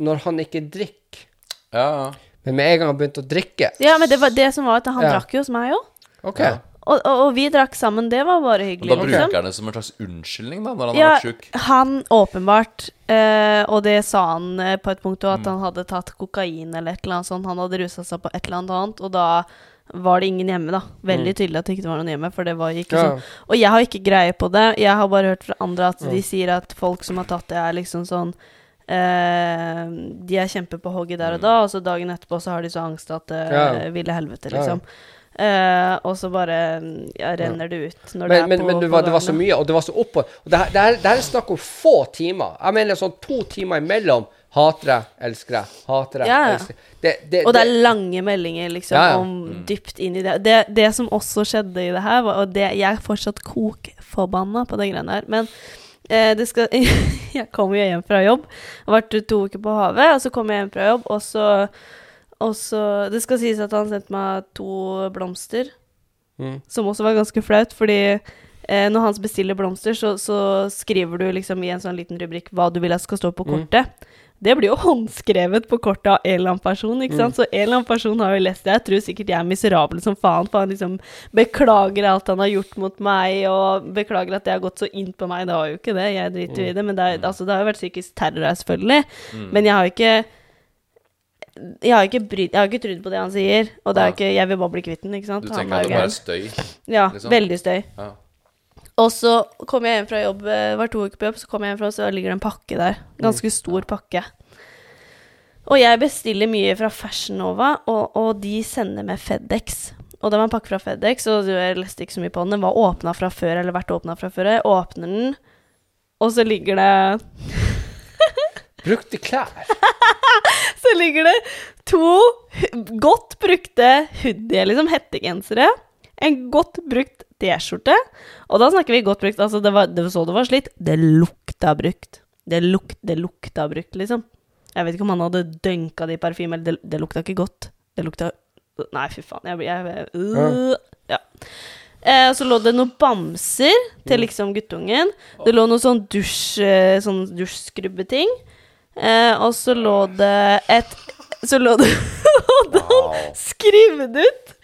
S1: når han ikke drikker
S2: Ja, ja.
S1: Men med en gang han begynte å drikke
S3: Ja, men det var det som var at han
S1: Ja.
S3: drakk jo hos meg òg.
S1: OK.
S2: Ja.
S3: Og, og, og vi drakk sammen, det var bare
S2: Men
S3: hyggelig.
S2: da bruker
S3: liksom.
S2: han det som en slags unnskyldning, da, når han
S3: Ja,
S2: har vært sjuk.
S3: han åpenbart, eh, og det sa han eh, på et punkt òg, at
S2: Mm.
S3: han hadde tatt kokain eller et eller annet sånt. Han hadde rusa seg på et eller annet annet, og da var det ingen hjemme, da. Veldig tydelig at det ikke var noen hjemme, for det var ikke
S1: Ja.
S3: sånn. Og jeg har ikke greie på det. Jeg har bare hørt fra andre at de sier at folk som har tatt det, er liksom sånn eh, De er kjempe på hogget der og da, og så dagen etterpå så har de så angst at det
S1: Ja.
S3: ville helvete,
S1: Ja.
S3: Eh, og så bare ja, renner det ut når det
S1: Men,
S3: er
S1: men,
S3: på
S1: men det, var, det var så mye, og det var så oppå Og det, her- det, her, det her er snakk om få timer. Jeg mener sånn to timer imellom. Hater jeg, elsker jeg, hater jeg,
S3: Ja,
S1: elsker jeg. Det, det,
S3: Og det er lange meldinger, liksom,
S1: Ja, ja.
S3: om dypt inn i det. det. Det som også skjedde i det her, var, og det, jeg er fortsatt kokforbanna på den greiene her, men eh, det skal Jeg kom jo hjem fra jobb, har vært to uker på havet, og så kom jeg hjem fra jobb, og så og så Det skal sies at han sendte meg to blomster,
S1: Mm.
S3: som også var ganske flaut, fordi eh, når han bestiller blomster, så, så skriver du liksom i en sånn liten rubrikk hva du vil at skal stå på
S1: Mm.
S3: kortet. Det blir jo håndskrevet på kortet av en eller annen person, ikke sant? Så en eller annen person har jo lest det. Jeg tror sikkert jeg er miserabel som faen, for han liksom beklager alt han har gjort mot meg, og beklager at det har gått så inn på meg. Det har jo ikke det, jeg driter jo i det, men det, er, altså, det har jo vært psykisk terror her, selvfølgelig. Men jeg har jo ikke jeg har ikke, brydd, jeg har ikke trodd på det han sier, og det er
S2: Ja.
S3: ikke, jeg vil bare bli kvitt den, ikke sant?
S2: Du tenker
S3: er
S2: at det bare er støy?
S3: Ja,
S2: liksom?
S3: veldig støy.
S2: Ja.
S3: Og så kom jeg hjem fra jobb, eh, var to uker på jobb, så kom jeg hjem fra, så ligger det en pakke der. Ganske stor pakke. Og jeg bestiller mye fra Fashion Nova, og, og de sender med FedEx. Og det var en pakke fra FedEx, og jeg leste ikke så mye på den. Den var åpna fra før, eller vært åpna fra før. Jeg åpner den, og så ligger det
S1: Brukte klær.
S3: Så ligger det to godt brukte hoodie, liksom hettegensere. En godt brukt T-skjorte. Og da snakker vi godt brukt. Altså, det var, det var så det var slitt. Det lukta brukt. Det, luk, det lukta brukt, liksom. Jeg vet ikke om han hadde dønka det i parfyme, eller det, det lukta ikke godt. Det lukta Nei, fy faen. Jeg blir jeg, øh, Ja. Eh, så lå det noen bamser til liksom guttungen. Det lå noe sånn dusj eh, Sånn dusjskrubbeting. Eh, og så lå det et Så lå det hadde han skrevet ut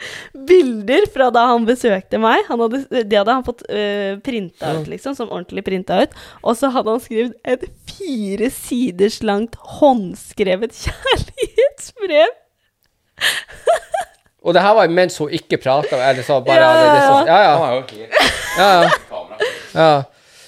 S3: bilder fra da han besøkte meg. Han hadde, det hadde han fått uh, printa ut, liksom. Som ordentlig printa ut. Og så hadde han skrevet et fire siders langt håndskrevet kjærlighetsbrev.
S1: Og det her var mens hun ikke prata, eller så bare
S3: Ja, ja,
S1: ja, ja, ja.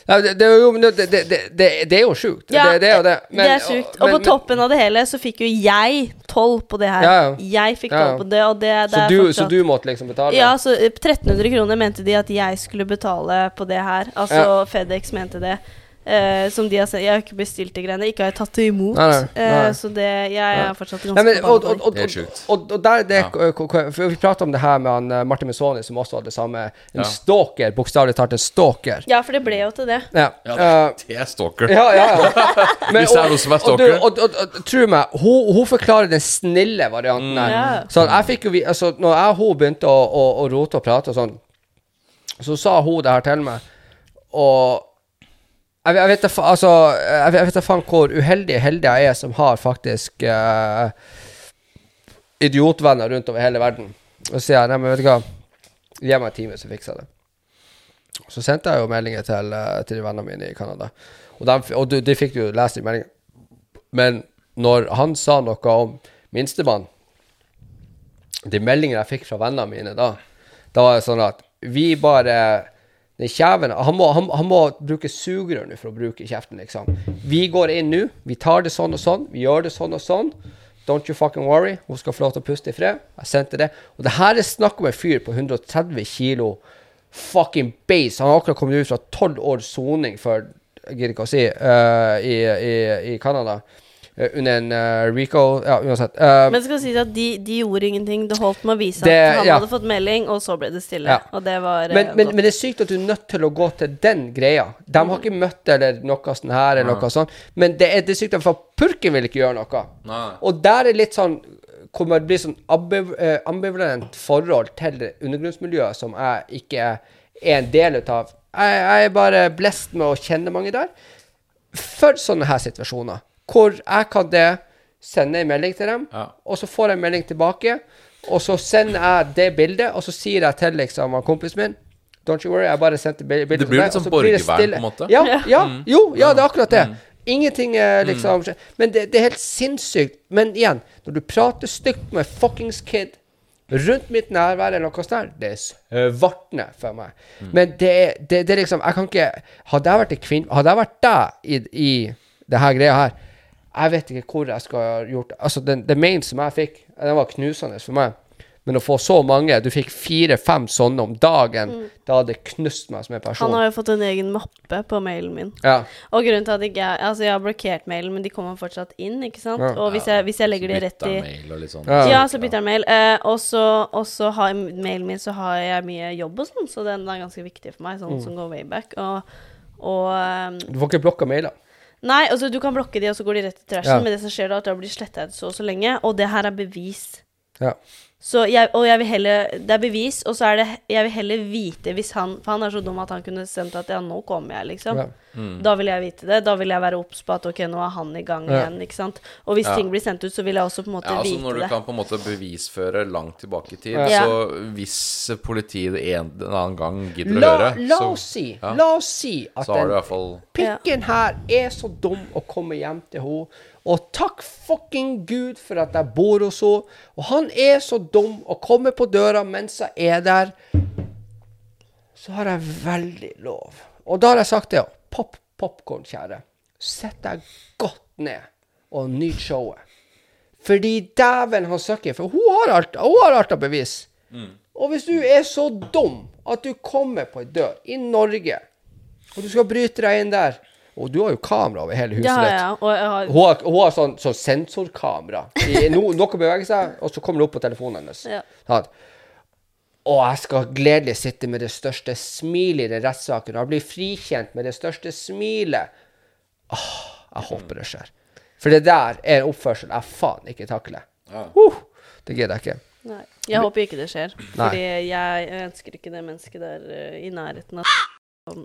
S1: Ja, det, det, er jo, det, det, det, det, det er jo sjukt.
S3: Ja,
S1: det, det er jo det.
S3: det er sjukt. Og på toppen av det hele så fikk jo jeg tolv på det her.
S1: Ja, ja.
S3: Jeg fikk tolv på det, og det,
S1: så, du, så du måtte liksom betale?
S3: Ja, så eh, 1300 kroner mente de at jeg skulle betale på det her. Altså. FedEx mente det. Eh, som de har sendt. Jeg har ikke bestilt de greiene. Ikke har jeg tatt det imot.
S1: Nei, nei, nei.
S3: Uh, så det Jeg er fortsatt ganske
S1: Nei, men, og, og, og,
S3: det.
S2: er sjukt.
S1: og, og der, det,
S2: Ja.
S1: For vi prata om det her med han, eh, Martin Missoni, som også hadde det samme. En
S2: Ja.
S1: stalker, bokstavelig talt en stalker.
S3: Ja, for det ble jo til det.
S1: Ja.
S2: Ja,
S1: eh,
S2: det er stalker.
S1: ja, ja, ja. Men,
S2: Hvis det er noen som er stalker.
S1: og, og, og, tro meg, hun, hun forklarer den snille varianten her.
S3: Ja.
S1: Så jeg fikk jo altså, når jeg og hun begynte å, å, å rote og prate og sånn, så sa hun det her til meg, og jeg, jeg vet da altså, faen hvor uheldig heldig jeg er som har faktisk uh, idiotvenner rundt over hele verden. Og så sier jeg, nei, men vet du hva, gi meg en time, så fikser jeg det. Så sendte jeg jo meldinger til, eh, til de vennene mine i Canada. Og, dem, og de, de fikk jo lest i meldingen Men når han sa noe om minstemann De meldingene jeg fikk fra vennene mine da, da var det sånn at vi bare den kjeven, han, må, han, han må bruke sugerør for å bruke kjeften, liksom. Vi går inn nå, vi tar det sånn og sånn, vi gjør det sånn og sånn. Don't you fucking worry. Hun skal få lov til å puste i fred. Jeg sendte det. Og det her er snakk om en fyr på 130 kilo fucking base. Han har akkurat kommet ut fra 12 års soning for Jeg gidder ikke å si uh, i, i, i. eh, under en uh, recall. Ja, uansett. Uh,
S3: Men det skal sies at de, de gjorde ingenting. Det holdt med å vise
S1: Det-
S3: at han
S1: ja.
S3: hadde fått melding, og så ble det stille.
S1: Ja.
S3: Og det var
S1: men, men, men det er sykt at du er nødt til å gå til den greia. De har ikke møtt eller noe sånn her, eller noe sånt. Men det er, det er sykt, for purken vil ikke gjøre noe.
S2: Nei.
S1: Og der er litt sånn Kommer det bli sånn ambivalent forhold til undergrunnsmiljøet som jeg ikke er en del av. Jeg, jeg er bare blest med å kjenne mange der. For sånne her situasjoner, hvor jeg kan det sende en melding til dem,
S2: Ja.
S1: og så får jeg en melding tilbake, og så sender jeg det bildet, og så sier jeg til liksom kompisen min Don't you worry, jeg bare sendte bi- bildet
S2: Det blir
S1: til
S2: litt
S1: deg,
S2: sånn
S1: så blir det
S2: borgervern, på en måte.
S1: Ja,
S3: Ja.
S1: ja, jo, ja, det er akkurat det. Ingenting liksom liksom Men det, det er helt sinnssykt. Men igjen, når du prater stygt med fuckings kid rundt mitt nærvær eller noe sånt det er svartne for meg. Men det, er- det, det er liksom Jeg kan ikke Hadde jeg vært en kvinne Hadde jeg vært deg i, i det her greia her Jeg vet ikke hvor jeg skal ha gjort Altså, den, den main som jeg fikk, den var knusende for meg. Men å få så mange Du fikk fire-fem sånne om dagen. Da hadde det knust meg som en person.
S3: Han har jo fått en egen mappe på mailen min.
S1: ja.
S3: Og grunnen til at ikke jeg Altså, jeg har blokkert mailen, men de kommer fortsatt inn, ikke sant?
S1: Ja.
S3: Og hvis jeg, hvis jeg legger det rett i
S2: mail og litt sånn.
S1: Ja.
S3: Ja, så bytter jeg mail. Eh, og så har mailen min så har jeg mye jobb og sånn, så den er ganske viktig for meg, sånn som går way back. Og, og ehm,
S1: Du får ikke blokka mailer.
S3: Nei, altså du kan blokke de, og så går de rett i trashen,
S1: Ja.
S3: men det som skjer da, at da blir sletta så og så lenge, og det her er bevis.
S1: Ja.
S3: Så jeg, og jeg vil heller Det er bevis, og så er det Jeg vil heller vite hvis han For han er så dum at han kunne sendt at ja, nå kommer jeg, liksom.
S1: Ja.
S3: Da vil jeg vite det. Da vil jeg være obs på at ok, nå er han i gang igjen, ikke sant. Og hvis
S2: Ja.
S3: ting blir sendt ut, så vil jeg også på en måte
S2: Ja, altså
S3: vite
S2: Når du
S3: det.
S2: kan på en måte bevisføre langt tilbake i tid,
S3: Ja.
S2: så hvis politiet en eller annen gang gidder å høre,
S1: la oss si
S2: ja.
S1: La oss si at
S2: så har du i
S1: den
S2: hvert fall
S1: pikken her er så dum å komme hjem til henne. Og takk fucking Gud for at jeg bor hos henne. Og han er så dum å komme på døra mens jeg er der. Så har jeg veldig lov. Og da har jeg sagt det. Pop popkorn, kjære. Sett deg godt ned og nyt showet. Fordi dæven han søkker, for hun har alt, hun har alt av bevis. Og hvis du er så dum at du kommer på en dør i Norge, og du skal bryte deg inn der Og du har jo kamera over hele huset
S3: ja, ja.
S1: ditt.
S3: jeg, og jeg har
S1: Hun har, hun har sånn, sånn sensorkamera. I, no, noe beveger seg, og så kommer det opp på telefonen hennes.
S3: Ja.
S1: Sånn. Og jeg skal gledelig sitte med det største smilet i den rettssaken. Og jeg blir frikjent med det største smilet. Åh, jeg håper det skjer. For det der er en oppførsel jeg faen ikke takler.
S2: Ja.
S1: Uh, det gidder jeg ikke.
S3: Nei. Jeg håper ikke det skjer.
S1: Nei.
S3: Fordi jeg ønsker ikke det mennesket der eh, i nærheten av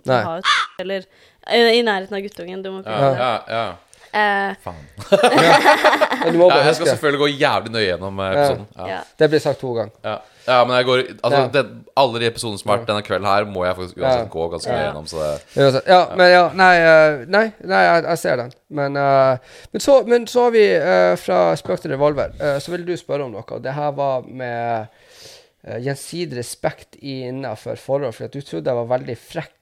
S1: Nei.
S3: Eller eh, i nærheten av guttungen. Du må ikke
S2: Ja, ja, ja.
S3: Eh,
S2: Faen.
S1: Men du må
S2: Ja, jeg skal
S1: huske.
S2: selvfølgelig gå jævlig nøye gjennom eh, episoden. Ja.
S3: ja.
S1: Det blir sagt to ganger.
S2: Ja. ja, men jeg går Altså,
S1: Ja.
S2: det, alle de episodene som har vært denne kvelden her, må jeg faktisk uansett gå ganske nøye gjennom, så det
S1: Uansett. Ja, men ja, nei, eh, nei, nei jeg, jeg ser den. Men, eh, men, så, men så har vi eh, fra spøk til revolver. eh, så vil du spørre om noe. og Det her var med uh, gjensidig respekt innafor forhold. For at du trodde jeg var veldig frekk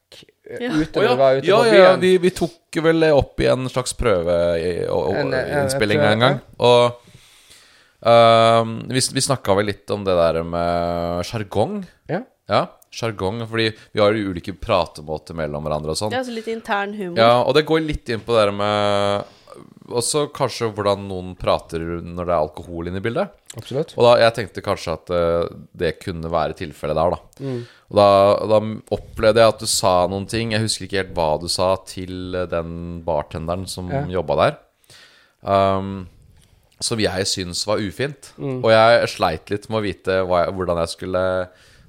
S3: Ja.
S1: ute
S2: Å ja,
S1: vi var ute
S2: ja,
S1: på
S2: ja,
S1: byen.
S2: ja, vi, vi tok vel opp i en slags
S1: En,
S2: en,
S1: en,
S2: en gang. Og ehm, vi, vi snakka vel litt om det der med sjargong.
S1: Ja.
S2: Ja, sjargong. Fordi vi har jo ulike pratemåter mellom hverandre og sånn.
S3: Ja, altså litt intern humor.
S2: Ja, og det går litt inn på det der med Også kanskje hvordan noen prater når det er alkohol inne i bildet.
S1: Absolutt.
S2: Og da, jeg tenkte kanskje at uh, det kunne være tilfellet der, da.
S1: Mm.
S2: Og da, da opplevde jeg at du sa noen ting. Jeg husker ikke helt hva du sa til eh, den bartenderen som
S1: Ja.
S2: jobba der. Um, som jeg syns var ufint.
S1: Mm.
S2: Og jeg sleit litt med å vite jeg, hvordan jeg skulle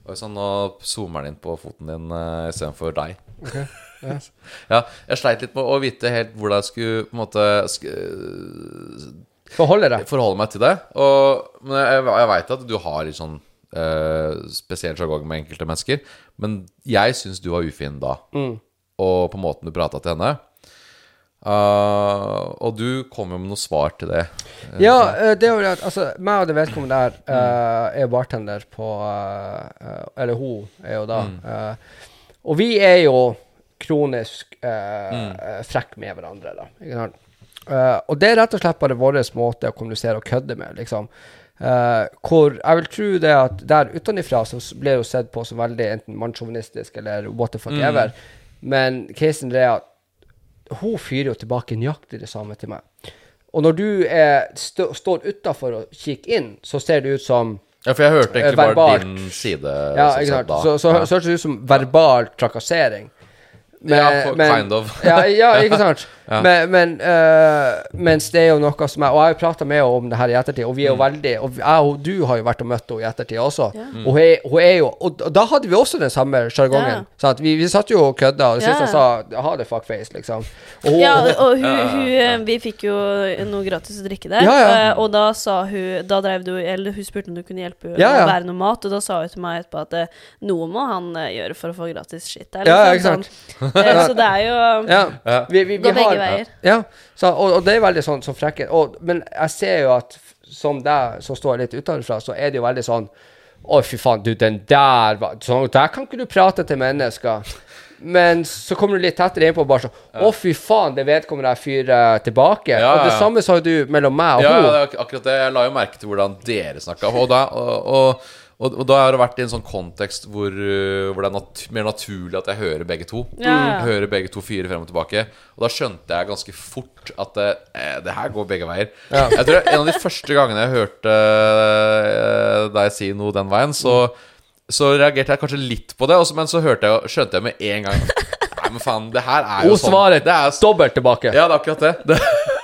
S2: Oi sann, nå zoomer den inn på foten din uh, istedenfor deg. Ja, jeg sleit litt med å vite helt hvordan jeg skulle på en måte sk
S1: Forholde deg.
S2: forholde meg til det. Og, men jeg, jeg veit at du har litt sånn eh, spesiell sjargong med enkelte mennesker, men jeg syns du var ufin da. Og på måten du prata til henne. Uh, og du kom jo med noe svar til det.
S1: Ja, eh, det er jo det at altså, meg og det vedkommende der uh, er bartender på eh, eh, Eller hun er jo da. eh, og vi er jo kronisk uh, frekk med hverandre, da. Eh, og det er rett og slett bare vår måte å kommunisere og kødde med, liksom. Eh, hvor jeg vil tro det at der utenfra så ble jo sett på som veldig enten mannssjåvinistisk eller what the fuck ever. Men casen er at hun fyrer jo tilbake nøyaktig det samme til meg. Og når du stå, står utafor og kikker inn, så ser det ut som
S2: Ja, for jeg hørte egentlig bare din side.
S1: Ja, ikke sant. Så, Så,
S2: så,
S1: så hørtes det ut som verbal trakassering.
S2: Ja, for- kind of.
S1: ja, ja, ikke sant.
S2: Ja.
S1: Men, men uh, mens det er jo noe som jeg Og jeg har jo prata med henne om det her i ettertid, og vi er jo
S2: Mm.
S1: veldig Og jeg og du har jo vært og møtt henne i ettertid også.
S3: Ja.
S1: Og hun er, hun er jo Og og da hadde vi også den samme sjargongen.
S3: Ja.
S1: Vi, vi satt jo og kødda, og det
S3: Ja,
S1: siste
S3: ja.
S1: sa ha det fuckface, liksom. Og hun,
S3: Ja, og hun,
S2: Ja, ja,
S3: hun, Vi fikk jo noe gratis å drikke der.
S1: Ja, ja.
S3: eh, Og da sa hun Da drev du Eller hun spurte om du kunne hjelpe henne
S1: Ja, ja.
S3: å bære noe mat, og da sa hun til meg etterpå at eh, noe må han gjøre for å få gratis shit der.
S1: Ja,
S3: liksom,
S1: ikke sant.
S3: sånn. Eh, Så det er jo
S1: ja.
S2: Ja.
S1: Vi, vi, vi
S3: Går begge
S1: har,
S3: veier.
S1: Ja, så, og, og det er veldig sånn så frekke. Og, men jeg ser jo at som deg, som står litt utenfra, så er det jo veldig sånn Å, fy faen, du, den der var Sånn, der kan ikke du prate til mennesker. Men så kommer du litt tettere innpå og bare sånn Å, fy faen, det vedkommende jeg fyrer tilbake.
S2: Ja,
S1: Og det samme sa jo du mellom meg og
S2: Ja, ja,
S1: hun.
S2: det er akkurat det. Jeg la jo merke til hvordan dere snakka. Og, og, og, og, og da har det vært i en sånn kontekst hvor, uh, hvor det er nat mer naturlig at jeg hører begge to.
S3: Ja.
S2: Hører begge to fire frem og tilbake. Og da skjønte jeg ganske fort at det, eh, det her går begge veier.
S1: Ja.
S2: Jeg tror En av de første gangene jeg hørte eh, deg si noe den veien, så, så reagerte jeg kanskje litt på det, også, men så hørte jeg, skjønte jeg med en gang Nei, men faen, det her er jo sånn.
S1: svarer
S2: Det er,
S1: dobbelt tilbake.
S2: ja, det er akkurat det. det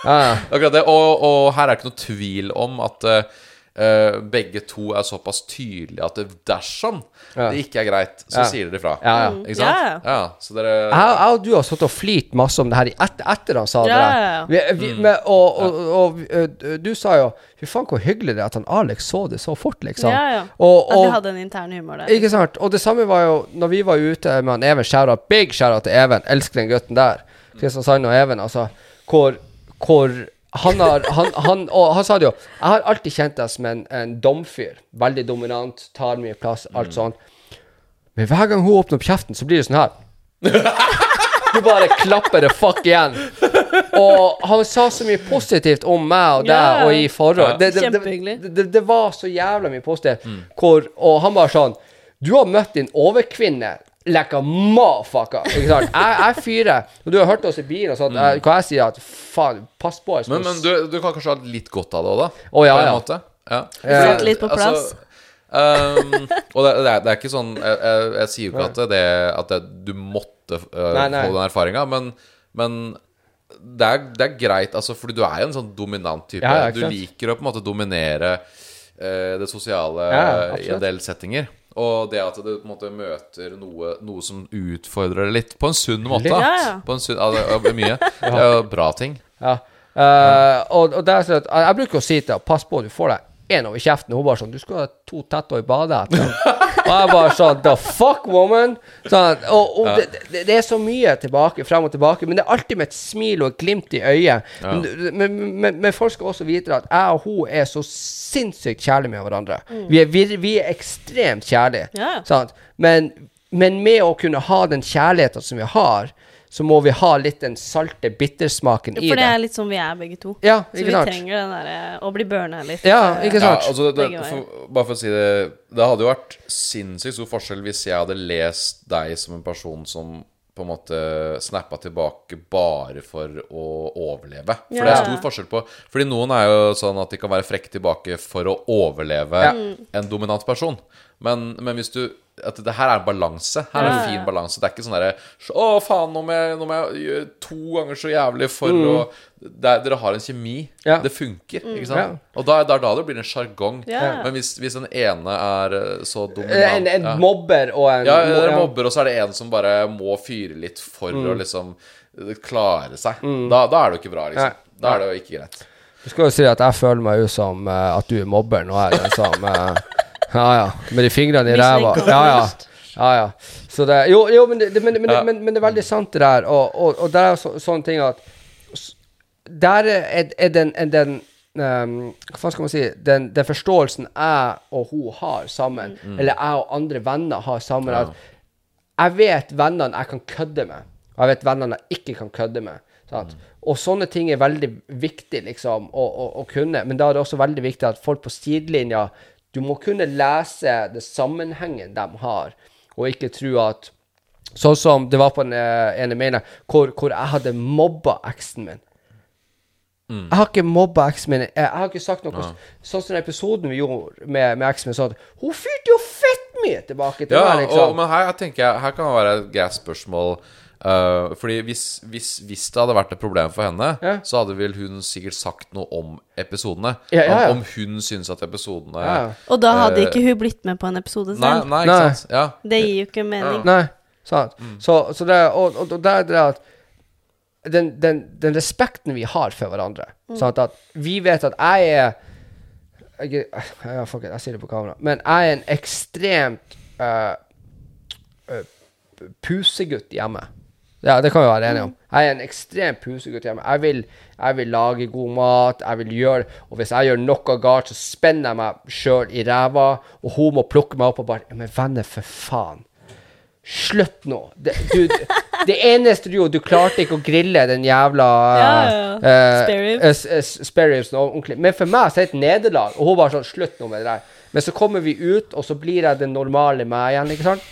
S1: Ja, ja.
S2: Akkurat det, og, og her er det ikke noe tvil om at eh, eh, begge to er såpass tydelige at det, dersom
S1: Ja.
S2: det ikke er greit, så
S1: Ja.
S2: sier dere ifra.
S1: Ja, ja.
S2: Ikke sant?
S3: Ja,
S2: Ja, så dere
S1: Jeg, jeg og du har sittet og flirt masse om det her i etter, etter han sa det. Der.
S3: ja, ja.
S1: Vi, vi, med, og, og, og, og, du sa jo Fy faen, hvor hyggelig det er at han Alex så det så fort, liksom.
S3: Ja, ja.
S1: Og,
S3: At vi hadde en intern humor der.
S1: ikke sant? Og det samme var jo når vi var ute med han Even. Skjæra. big Skjæra til Even. Elsker den gutten der. Kristiansand og Even, altså. Hvor, hvor han har han, han, Og han sa det jo Jeg har alltid kjent deg som en, en domfyr. Veldig dominant, tar mye plass, alt sånn. Men hver gang hun åpner opp kjeften, så blir det sånn her. Du bare klapper det fuck igjen. Og han sa så mye positivt om meg og deg
S3: yeah.
S1: og i forhold. Det, det, det, det, det var så jævla mye positivt. Hvor, og han var sånn Du har møtt din overkvinne. Like a motherfucker. Ikke sant? Jeg, jeg fyrer. Og du har hørt oss i bilen og sånn. Hva jeg sier at faen, pass på.
S2: Men, men du, du kan kanskje ha litt godt av det òg, da?
S1: Å, ja,
S2: på en
S1: ja.
S2: måte? Ja.
S3: Satt litt på plass.
S2: um, og det, det, er, det er ikke sånn Jeg, jeg, jeg sier jo ikke at, det, at det, du måtte uh,
S1: Nei, nei.
S2: få den erfaringa, men, men det, er, det er greit, altså, fordi du er jo en sånn dominant type.
S1: Ja,
S2: du liker å på en måte dominere uh, det sosiale
S1: Ja,
S2: i en del settinger. Og det at du på en måte møter noe, noe som utfordrer deg litt, på en sunn måte.
S1: Litt.
S3: Ja, ja.
S2: På en sunn, altså, mye. Jo bra ting.
S1: Ja. Uh, og, og det er sånn at jeg, jeg bruker å si til deg Pass på, du får deg en over kjeften. Og hun bare sånn Du skal ha to tetter i badet etter. og jeg bare sånn The fuck, woman? Sånn, og og det, det, det er så mye tilbake, frem og tilbake. Men det er alltid med et smil og et glimt i øyet. Men, men, men, men folk skal også vite at jeg og hun er så sinnssykt kjærlige med hverandre. Vi, er, vi, vi er ekstremt kjærlige. Sant? Men, men med å kunne ha den kjærligheten som vi har, så må vi ha litt den salte bittersmaken i det.
S3: For det er litt sånn vi er begge to.
S1: Ja,
S3: Så vi
S1: sant?
S3: trenger den derre å bli burna litt.
S1: Ja,
S3: ikke
S1: ikke
S2: Ja,
S1: sant?
S2: altså det, det, for, bare for å si det Det hadde jo vært sinnssykt stor forskjell hvis jeg hadde lest deg som en person som på en måte snappa tilbake bare for å overleve. For det er stor forskjell på Fordi noen er jo sånn at de kan være frekke tilbake for å overleve
S1: Ja.
S2: en dominant person. Men, men hvis du at det her er en balanse. Her er en fin balanse. Det er ikke sånn derre Å, faen, nå må jeg, nå må jeg gjøre to ganger så jævlig for å det er, Dere har en kjemi.
S1: Mm. Ja.
S2: Det funker, ikke
S1: Ja.
S2: sant? Og da, da da det blir en sjargong.
S3: Ja.
S2: Men hvis, hvis den ene er eh, så
S1: En,
S2: dominant
S1: en
S2: ja.
S1: mobber og en
S2: Ja, en mobber, og så er det en som bare må fyre litt for
S1: Mm.
S2: å liksom eh, klare seg. Da, da er det jo ikke bra, liksom. Da er det jo ikke greit.
S1: Du skal jo si at jeg føler meg jo som eh, at du er mobber. Nå er den som Ja, ja. Med de fingrene i ræva. Ja, ja. Ja, ja. Så det Jo, jo men, det, men, men,
S2: Ja.
S1: men, men det er veldig sant, det der. Og, og, og det er så, sånne ting at Der er, er den, er den um, Hva skal man si Den, den forståelsen jeg og hun har sammen, eller jeg og andre venner har sammen,
S2: Mm. Ja.
S1: at jeg vet vennene jeg kan kødde med, og jeg vet vennene jeg ikke kan kødde med. Sant? Og sånne ting er veldig viktig liksom, å, å, å kunne, men da er det også veldig viktig at folk på sidelinja Du må kunne lese det sammenhengen de har, og ikke tro at Sånn som det var på den eh, ene mailen hvor, hvor jeg hadde mobba eksen min.
S2: Mm.
S1: Jeg har ikke mobba eksen min. Jeg, jeg har ikke sagt noe Sånn som den episoden vi gjorde med, med eksen min, sånn at Hun fyrte jo fett mye tilbake til
S2: Ja,
S1: meg, liksom.
S2: og, men her tenker jeg Her kan det være et greit spørsmål. Eh, fordi hvis, hvis, hvis det hadde vært et problem for henne,
S1: Ja.
S2: så hadde vel hun sikkert sagt noe om episodene.
S1: Ja, ja, ja.
S2: Om, om hun syns at episodene
S1: Ja.
S3: Og da hadde
S2: Eh,
S3: ikke hun blitt med på en episode selv.
S2: nei, ikke
S1: Nei.
S2: sant? Ja.
S3: Det gir jo ikke mening.
S1: Nei, sant.
S2: Mm.
S1: Så, så det, og, og, og det er det at den, den, den respekten vi har for hverandre Sant at vi vet at jeg er jeg, jeg, fuck it, jeg sier det på kamera. Men jeg er en ekstremt uh, uh, pusegutt hjemme. Ja, det kan vi være enige om. Jeg er en ekstrem pusegutt hjemme. Jeg vil, jeg vil lage god mat. Jeg vil gjøre Og hvis jeg gjør noe galt, så spenner jeg meg sjøl i ræva, og hun må plukke meg opp og bare «Ja, Men venner, for faen. Slutt nå. Det, du, det eneste du gjorde Du klarte ikke å grille den jævla
S3: Ja, ja, ja.
S1: eh, eh, s- s- spare ribs nå ordentlig. Men for meg så er det et nederlag. Og hun bare sånn Slutt nå med det der. Men så kommer vi ut, og så blir jeg den normale meg igjen, ikke sant?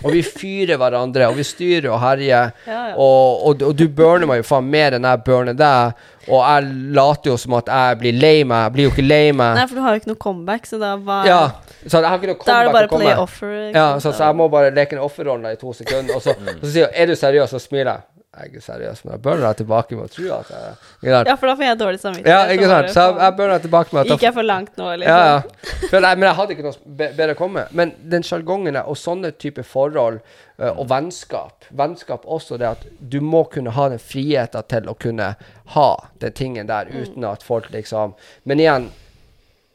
S1: Og vi fyrer hverandre, og vi styrer og herjer.
S3: Ja, ja.
S1: Og, og, og du burner meg jo faen mer enn jeg burner deg. Og jeg later jo som at jeg blir lei meg. Jeg blir jo ikke lei meg.
S3: Nei, for du har jo ikke noe comeback, så da var
S1: Ja, så jeg har ikke noe
S3: Da er det bare
S1: å
S3: play offer.
S1: Ja, så, så jeg må bare leke en offerrolle i to sekunder. Og så, og så sier hun 'Er du seriøs?' Så smiler jeg. Jeg er seriøs, men jeg bør tilbake med å tro at jeg?
S3: Ja, for da får jeg dårlig samvittighet.
S1: Ja, ikke sant? Så jeg, jeg bør tilbake med at
S3: Gikk jeg for langt nå, liksom?
S1: ja, ja. For jeg, men jeg hadde ikke noe bedre å komme med. Men den sjargongen og sånne type forhold eh, og vennskap Vennskap også det at du må kunne ha den friheten til å kunne ha den tingen der uten at folk liksom Men igjen,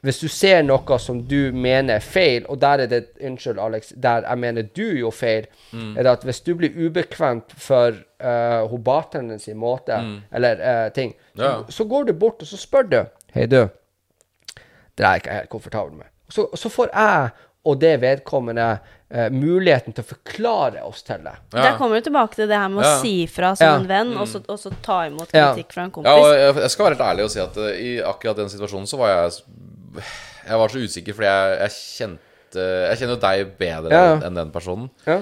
S1: hvis du ser noe som du mener er feil, og der er det Unnskyld, Alex, der jeg mener du gjorde feil, er det at hvis du blir ubekvemt for uh, hun bartenderen sin måte, eller uh, ting, så,
S2: Ja.
S1: så går du bort og så spør du Hei, du. Det er jeg ikke helt komfortabel med. Så, så får jeg og det vedkommende uh, muligheten til å forklare oss til det.
S2: Ja.
S3: Der kommer du tilbake til det her med å
S2: Ja.
S3: si fra som
S1: Ja.
S3: en venn, og, så, og så ta imot
S1: Ja.
S3: kritikk fra en kompis.
S2: Ja, og jeg, jeg skal være helt ærlig og si at uh, i akkurat den situasjonen så var jeg Jeg var så usikker fordi jeg, jeg kjente Jeg kjenner jo deg bedre
S1: Ja.
S2: enn den personen.
S1: Ja?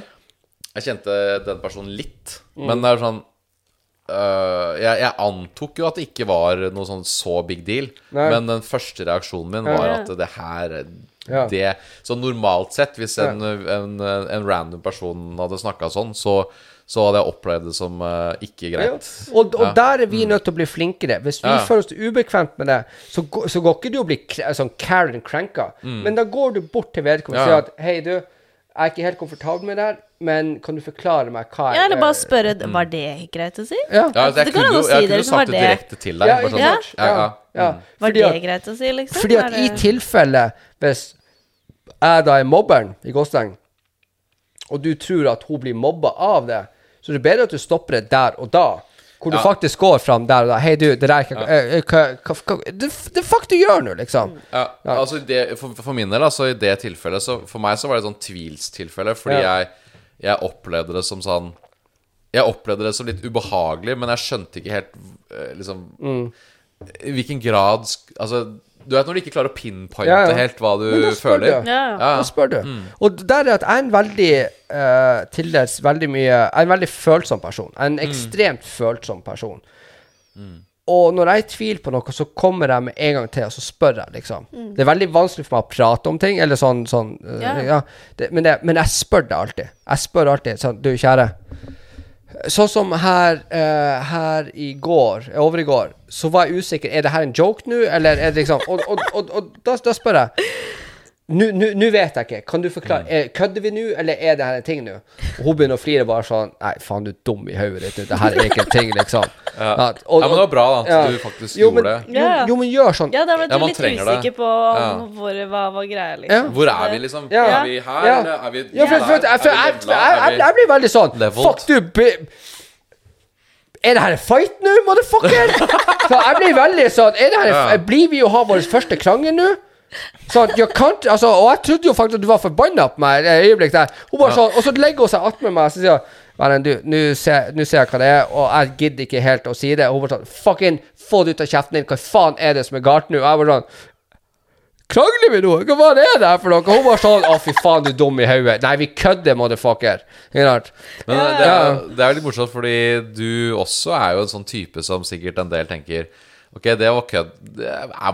S2: Jeg kjente den personen litt, men det er sånn øh, jeg, jeg antok jo at det ikke var noe sånn så big deal,
S1: Nei.
S2: men den første reaksjonen min var at det her
S1: Ja.
S2: det, Så normalt sett, hvis en, en, en random person hadde snakka sånn, så, så hadde jeg opplevd det som uh, ikke
S1: Ja.
S2: greit.
S1: Og, og
S2: Ja. Mm.
S1: der er vi nødt til å bli flinkere. Hvis vi
S2: Ja.
S1: føler oss ubekvemt med det, så, gå- så går ikke du å bli sånn Karen cranka. Men da går du bort til vedkommende og
S2: Mm.
S1: Sier at Hei, du, jeg er ikke helt komfortabel med det her, men kan du forklare meg hva jeg
S3: Ja, eller bare
S1: spørre
S3: spørre Var det greit å si?
S1: Ja.
S2: Ja,
S3: Altså,
S2: jeg
S3: det går
S2: kunne
S3: an å
S2: jo
S3: si
S2: jeg kunne
S3: jo
S2: sagt det
S3: det-
S2: direkte til deg.
S1: Ja,
S2: sånn,
S1: ja.
S2: ja, ja.
S1: ja.
S3: Var det
S1: at,
S3: greit å si, liksom?
S1: fordi at i tilfelle hvis jeg da er mobberen i Gåsteng, og du tror at hun blir mobba av det, så det er bedre at du stopper det der og da. Hvor du
S2: Ja.
S1: faktisk går fram der og da. Hei, du, det der kan, eh, eh, hva, det, det fuck du gjør nå, liksom.
S2: Ja, altså det, for, for min del, altså i det tilfellet så For meg så var det et sånn tvilstilfelle, fordi
S1: Ja.
S2: jeg, jeg opplevde det som sånn Jeg opplevde det som litt ubehagelig, men jeg skjønte ikke helt eh, liksom
S1: Mm.
S2: I hvilken grad Altså, du vet når du ikke klarer å pinpointe
S1: Ja, ja.
S2: helt hva du
S1: da
S2: føler?
S1: du.
S3: Ja, ja.
S1: Da spør du. Og der er at jeg er en veldig uh, til dels veldig mye Jeg er en veldig følsom person. Jeg er en ekstremt følsom person. Og når jeg er i tvil på noe, så kommer jeg med en gang til, og så spør jeg, liksom. Det er veldig vanskelig for meg å prate om ting, eller sånn, sånn uh,
S3: Ja.
S1: ja. det, men, det, men jeg spør deg alltid. Jeg spør alltid sånn Du, kjære. Sånn som her, uh, her i går, over i går, så var jeg usikker. Er det her en joke nå, eller er det liksom Og, og, og, og da, da spør jeg. Nå vet jeg ikke. Kan du forklare? Er, kødder vi nå, eller er det her en ting nå? Og hun begynner å flire bare sånn Nei, faen, du er dum i hodet ditt. Det her er ikke en ting, liksom.
S2: Ja.
S1: og, og-
S2: ja, men det var bra da at
S1: ja.
S2: du faktisk
S1: jo,
S2: gjorde det.
S1: jo, jo, men gjør sånn.
S3: Ja, da ble du litt usikker på hvor, hva var greia,
S1: Ja.
S3: liksom.
S2: Hvor er vi, liksom?
S1: Ja.
S2: Er vi her,
S1: Ja.
S2: eller er vi
S1: Ja, for, for,
S2: der?
S1: for, for,
S2: Er vi
S1: jeg,
S2: levela?
S1: jeg, jeg, jeg blir veldig sånn
S2: Leveled?
S1: Fuck, du Er det her en fight nå, motherfucker? Så jeg blir veldig sånn er det her,
S2: Ja.
S1: Blir vi å ha vår første krangel nå? Sånn, jeg kan, altså, og jeg trodde jo faktisk at du var forbanna på meg et øyeblikk der. Hun bare sånn, Og så legger hun seg attmed meg og så sier hun, Vennen, du, nå ser, ser jeg hva det er, og jeg gidder ikke helt å si det. Og hun bare sånn Fucking få det ut av kjeften din. Hva faen er det som er galt nå? Og jeg bare sånn Krangler vi nå? Hva faen er det der for noe? Hun var sånn Å, fy faen, du er dum i hodet. Nei, vi kødder, motherfucker.
S2: Men det, er, det er litt morsomt, fordi du også er jo en sånn type som sikkert en del tenker Ok, det var kødd.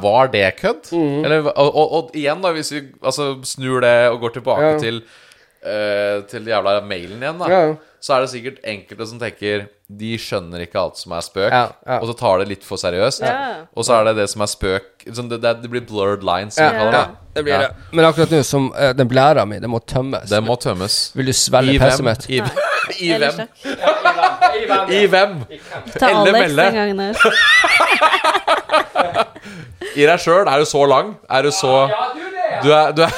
S2: Var det kødd?
S1: Mm.
S2: Eller, og, og, og igjen, da, hvis vi altså, snur det og går tilbake
S1: Ja.
S2: til uh, Til jævla mailen igjen, da.
S1: Ja.
S2: Så er det sikkert enkelte som tenker De skjønner ikke alt som er spøk,
S1: Ja, ja.
S2: og så tar det litt for seriøst.
S3: Ja.
S2: Og så er det det som er spøk sånn, det, det, det blir blurred lines. som
S1: Ja,
S2: vi kaller
S1: ja,
S2: det.
S1: det blir
S2: Ja.
S1: det. Men akkurat nå, som uh, den blæra mi, det må tømmes.
S2: Den må tømmes.
S1: Vil du svelge
S2: I
S1: pisset mitt?
S2: I, i hvem? I hvem?
S3: Ta Alex den gangen her.
S2: I deg sjøl? Er du så lang? Er du så Du er, du er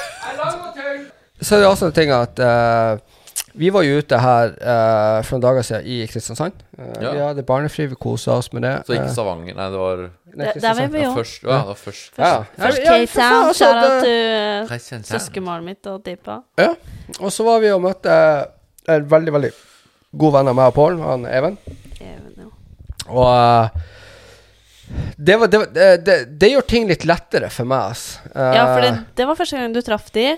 S1: Så er det også en ting at eh, vi var jo ute her uh, for noen dager siden i Kristiansand. Uh,
S2: Ja.
S1: Vi hadde barnefri, vi kosa oss med det.
S2: Så ikke
S1: Eh,
S2: Stavanger. Nei, det var
S1: nei,
S3: Der- var vi
S2: ja, først. Ja, det var først.
S3: Først
S1: Ja, ja, det-
S3: til søskenbarnet mitt og Dippa.
S1: Ja. Og så var vi og møtte en veldig, veldig god venn av meg og Pål, han Even.
S3: Even, ja.
S1: Og uh, det, var, det, var- det, det, det gjør ting litt lettere for meg, altså. Uh,
S3: Ja, for det, det var første gang du traff de.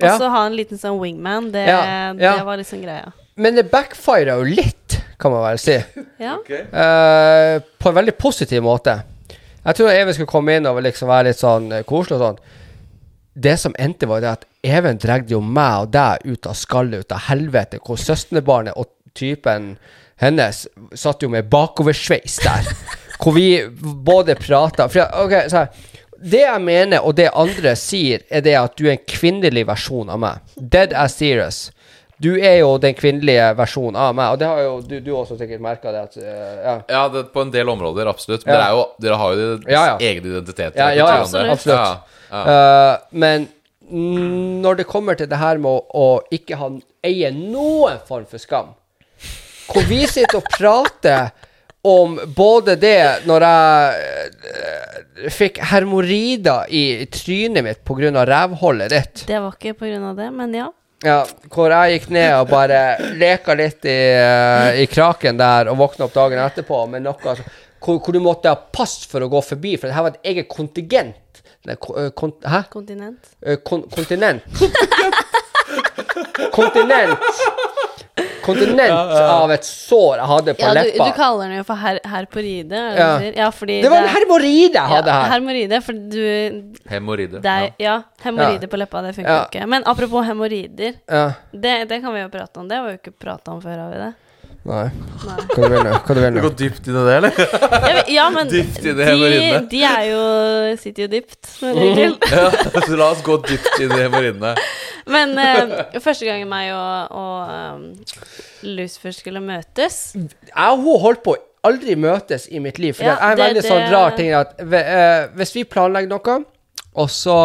S3: Og
S1: Ja.
S3: så ha en liten sånn wingman, det,
S1: Ja, ja.
S3: det var liksom greia.
S1: Men det backfira jo litt, kan man vel si.
S3: Ja.
S1: uh, på en veldig positiv måte. Jeg tror Even skulle komme inn og liksom være litt sånn eh, koselig og sånn. Det som endte, var det at Even dregde jo meg og deg ut av skallet, ut av helvete, hvor søskenbarnet og typen hennes satt jo med bakoversveis der. hvor vi både prata for, Det jeg mener, og det andre sier, er det at du er en kvinnelig versjon av meg. Dead as serious. Du er jo den kvinnelige versjonen av meg, og det har jo du, du også sikkert merka det at eh, ja.
S2: Ja, det, på en del områder, absolutt. Men
S1: Ja.
S2: jo, dere har jo deres
S1: Ja,
S2: egen identitet.
S1: Ja, ja, absolutt.
S2: Ja, ja.
S1: Eh, men når det kommer til det her med å, å ikke ha eie noen form for skam Hvor vi sitter og prater om både det når jeg eh, fikk hermorider i trynet mitt pga. rævholdet ditt.
S3: Det var ikke av det, men ja.
S1: Ja, hvor jeg gikk ned og bare leka litt i, eh, i kraken der og våkna opp dagen etterpå med noe altså, hvor, hvor du måtte ha pass for å gå forbi, for det her var et eget kontingent. Nei, eh, kon, hæ?
S3: Kontinent.
S1: Kon kontinent. kontinent. Kontinent av et sår jeg hadde på
S3: Ja,
S1: leppa.
S3: du kaller den jo for her, herporide, er
S1: Ja.
S3: Ja, fordi
S1: det var en
S3: er-
S1: hermoride jeg hadde
S3: ja,
S1: her.
S3: Hermoride, for du Hemoride. Ja, Hemoride
S1: Ja.
S3: på leppa, det funker
S1: Ja.
S3: jo ikke. Men apropos hemorider,
S1: Ja.
S3: det, det kan vi jo prate om. Det har vi jo ikke prata om før, har vi det?
S1: Nei,
S3: Nei.
S1: hva du vil nå? Hva du vil
S2: Du går dypt inn i det, eller?
S3: Ja, men, Ja, men
S2: Dypt i det
S3: de,
S2: hemoroidene.
S3: de er jo Sitter jo dypt, som regel.
S2: ja, så la oss gå dypt inn i hemoroidene.
S3: Men eh, første gangen meg og, og um, Lucifer skulle møtes
S1: Jeg og hun holdt på aldri møtes i mitt liv. For
S3: Ja,
S1: det er en
S3: det-
S1: veldig sånn rar ting at eh, hvis vi planlegger noe, og så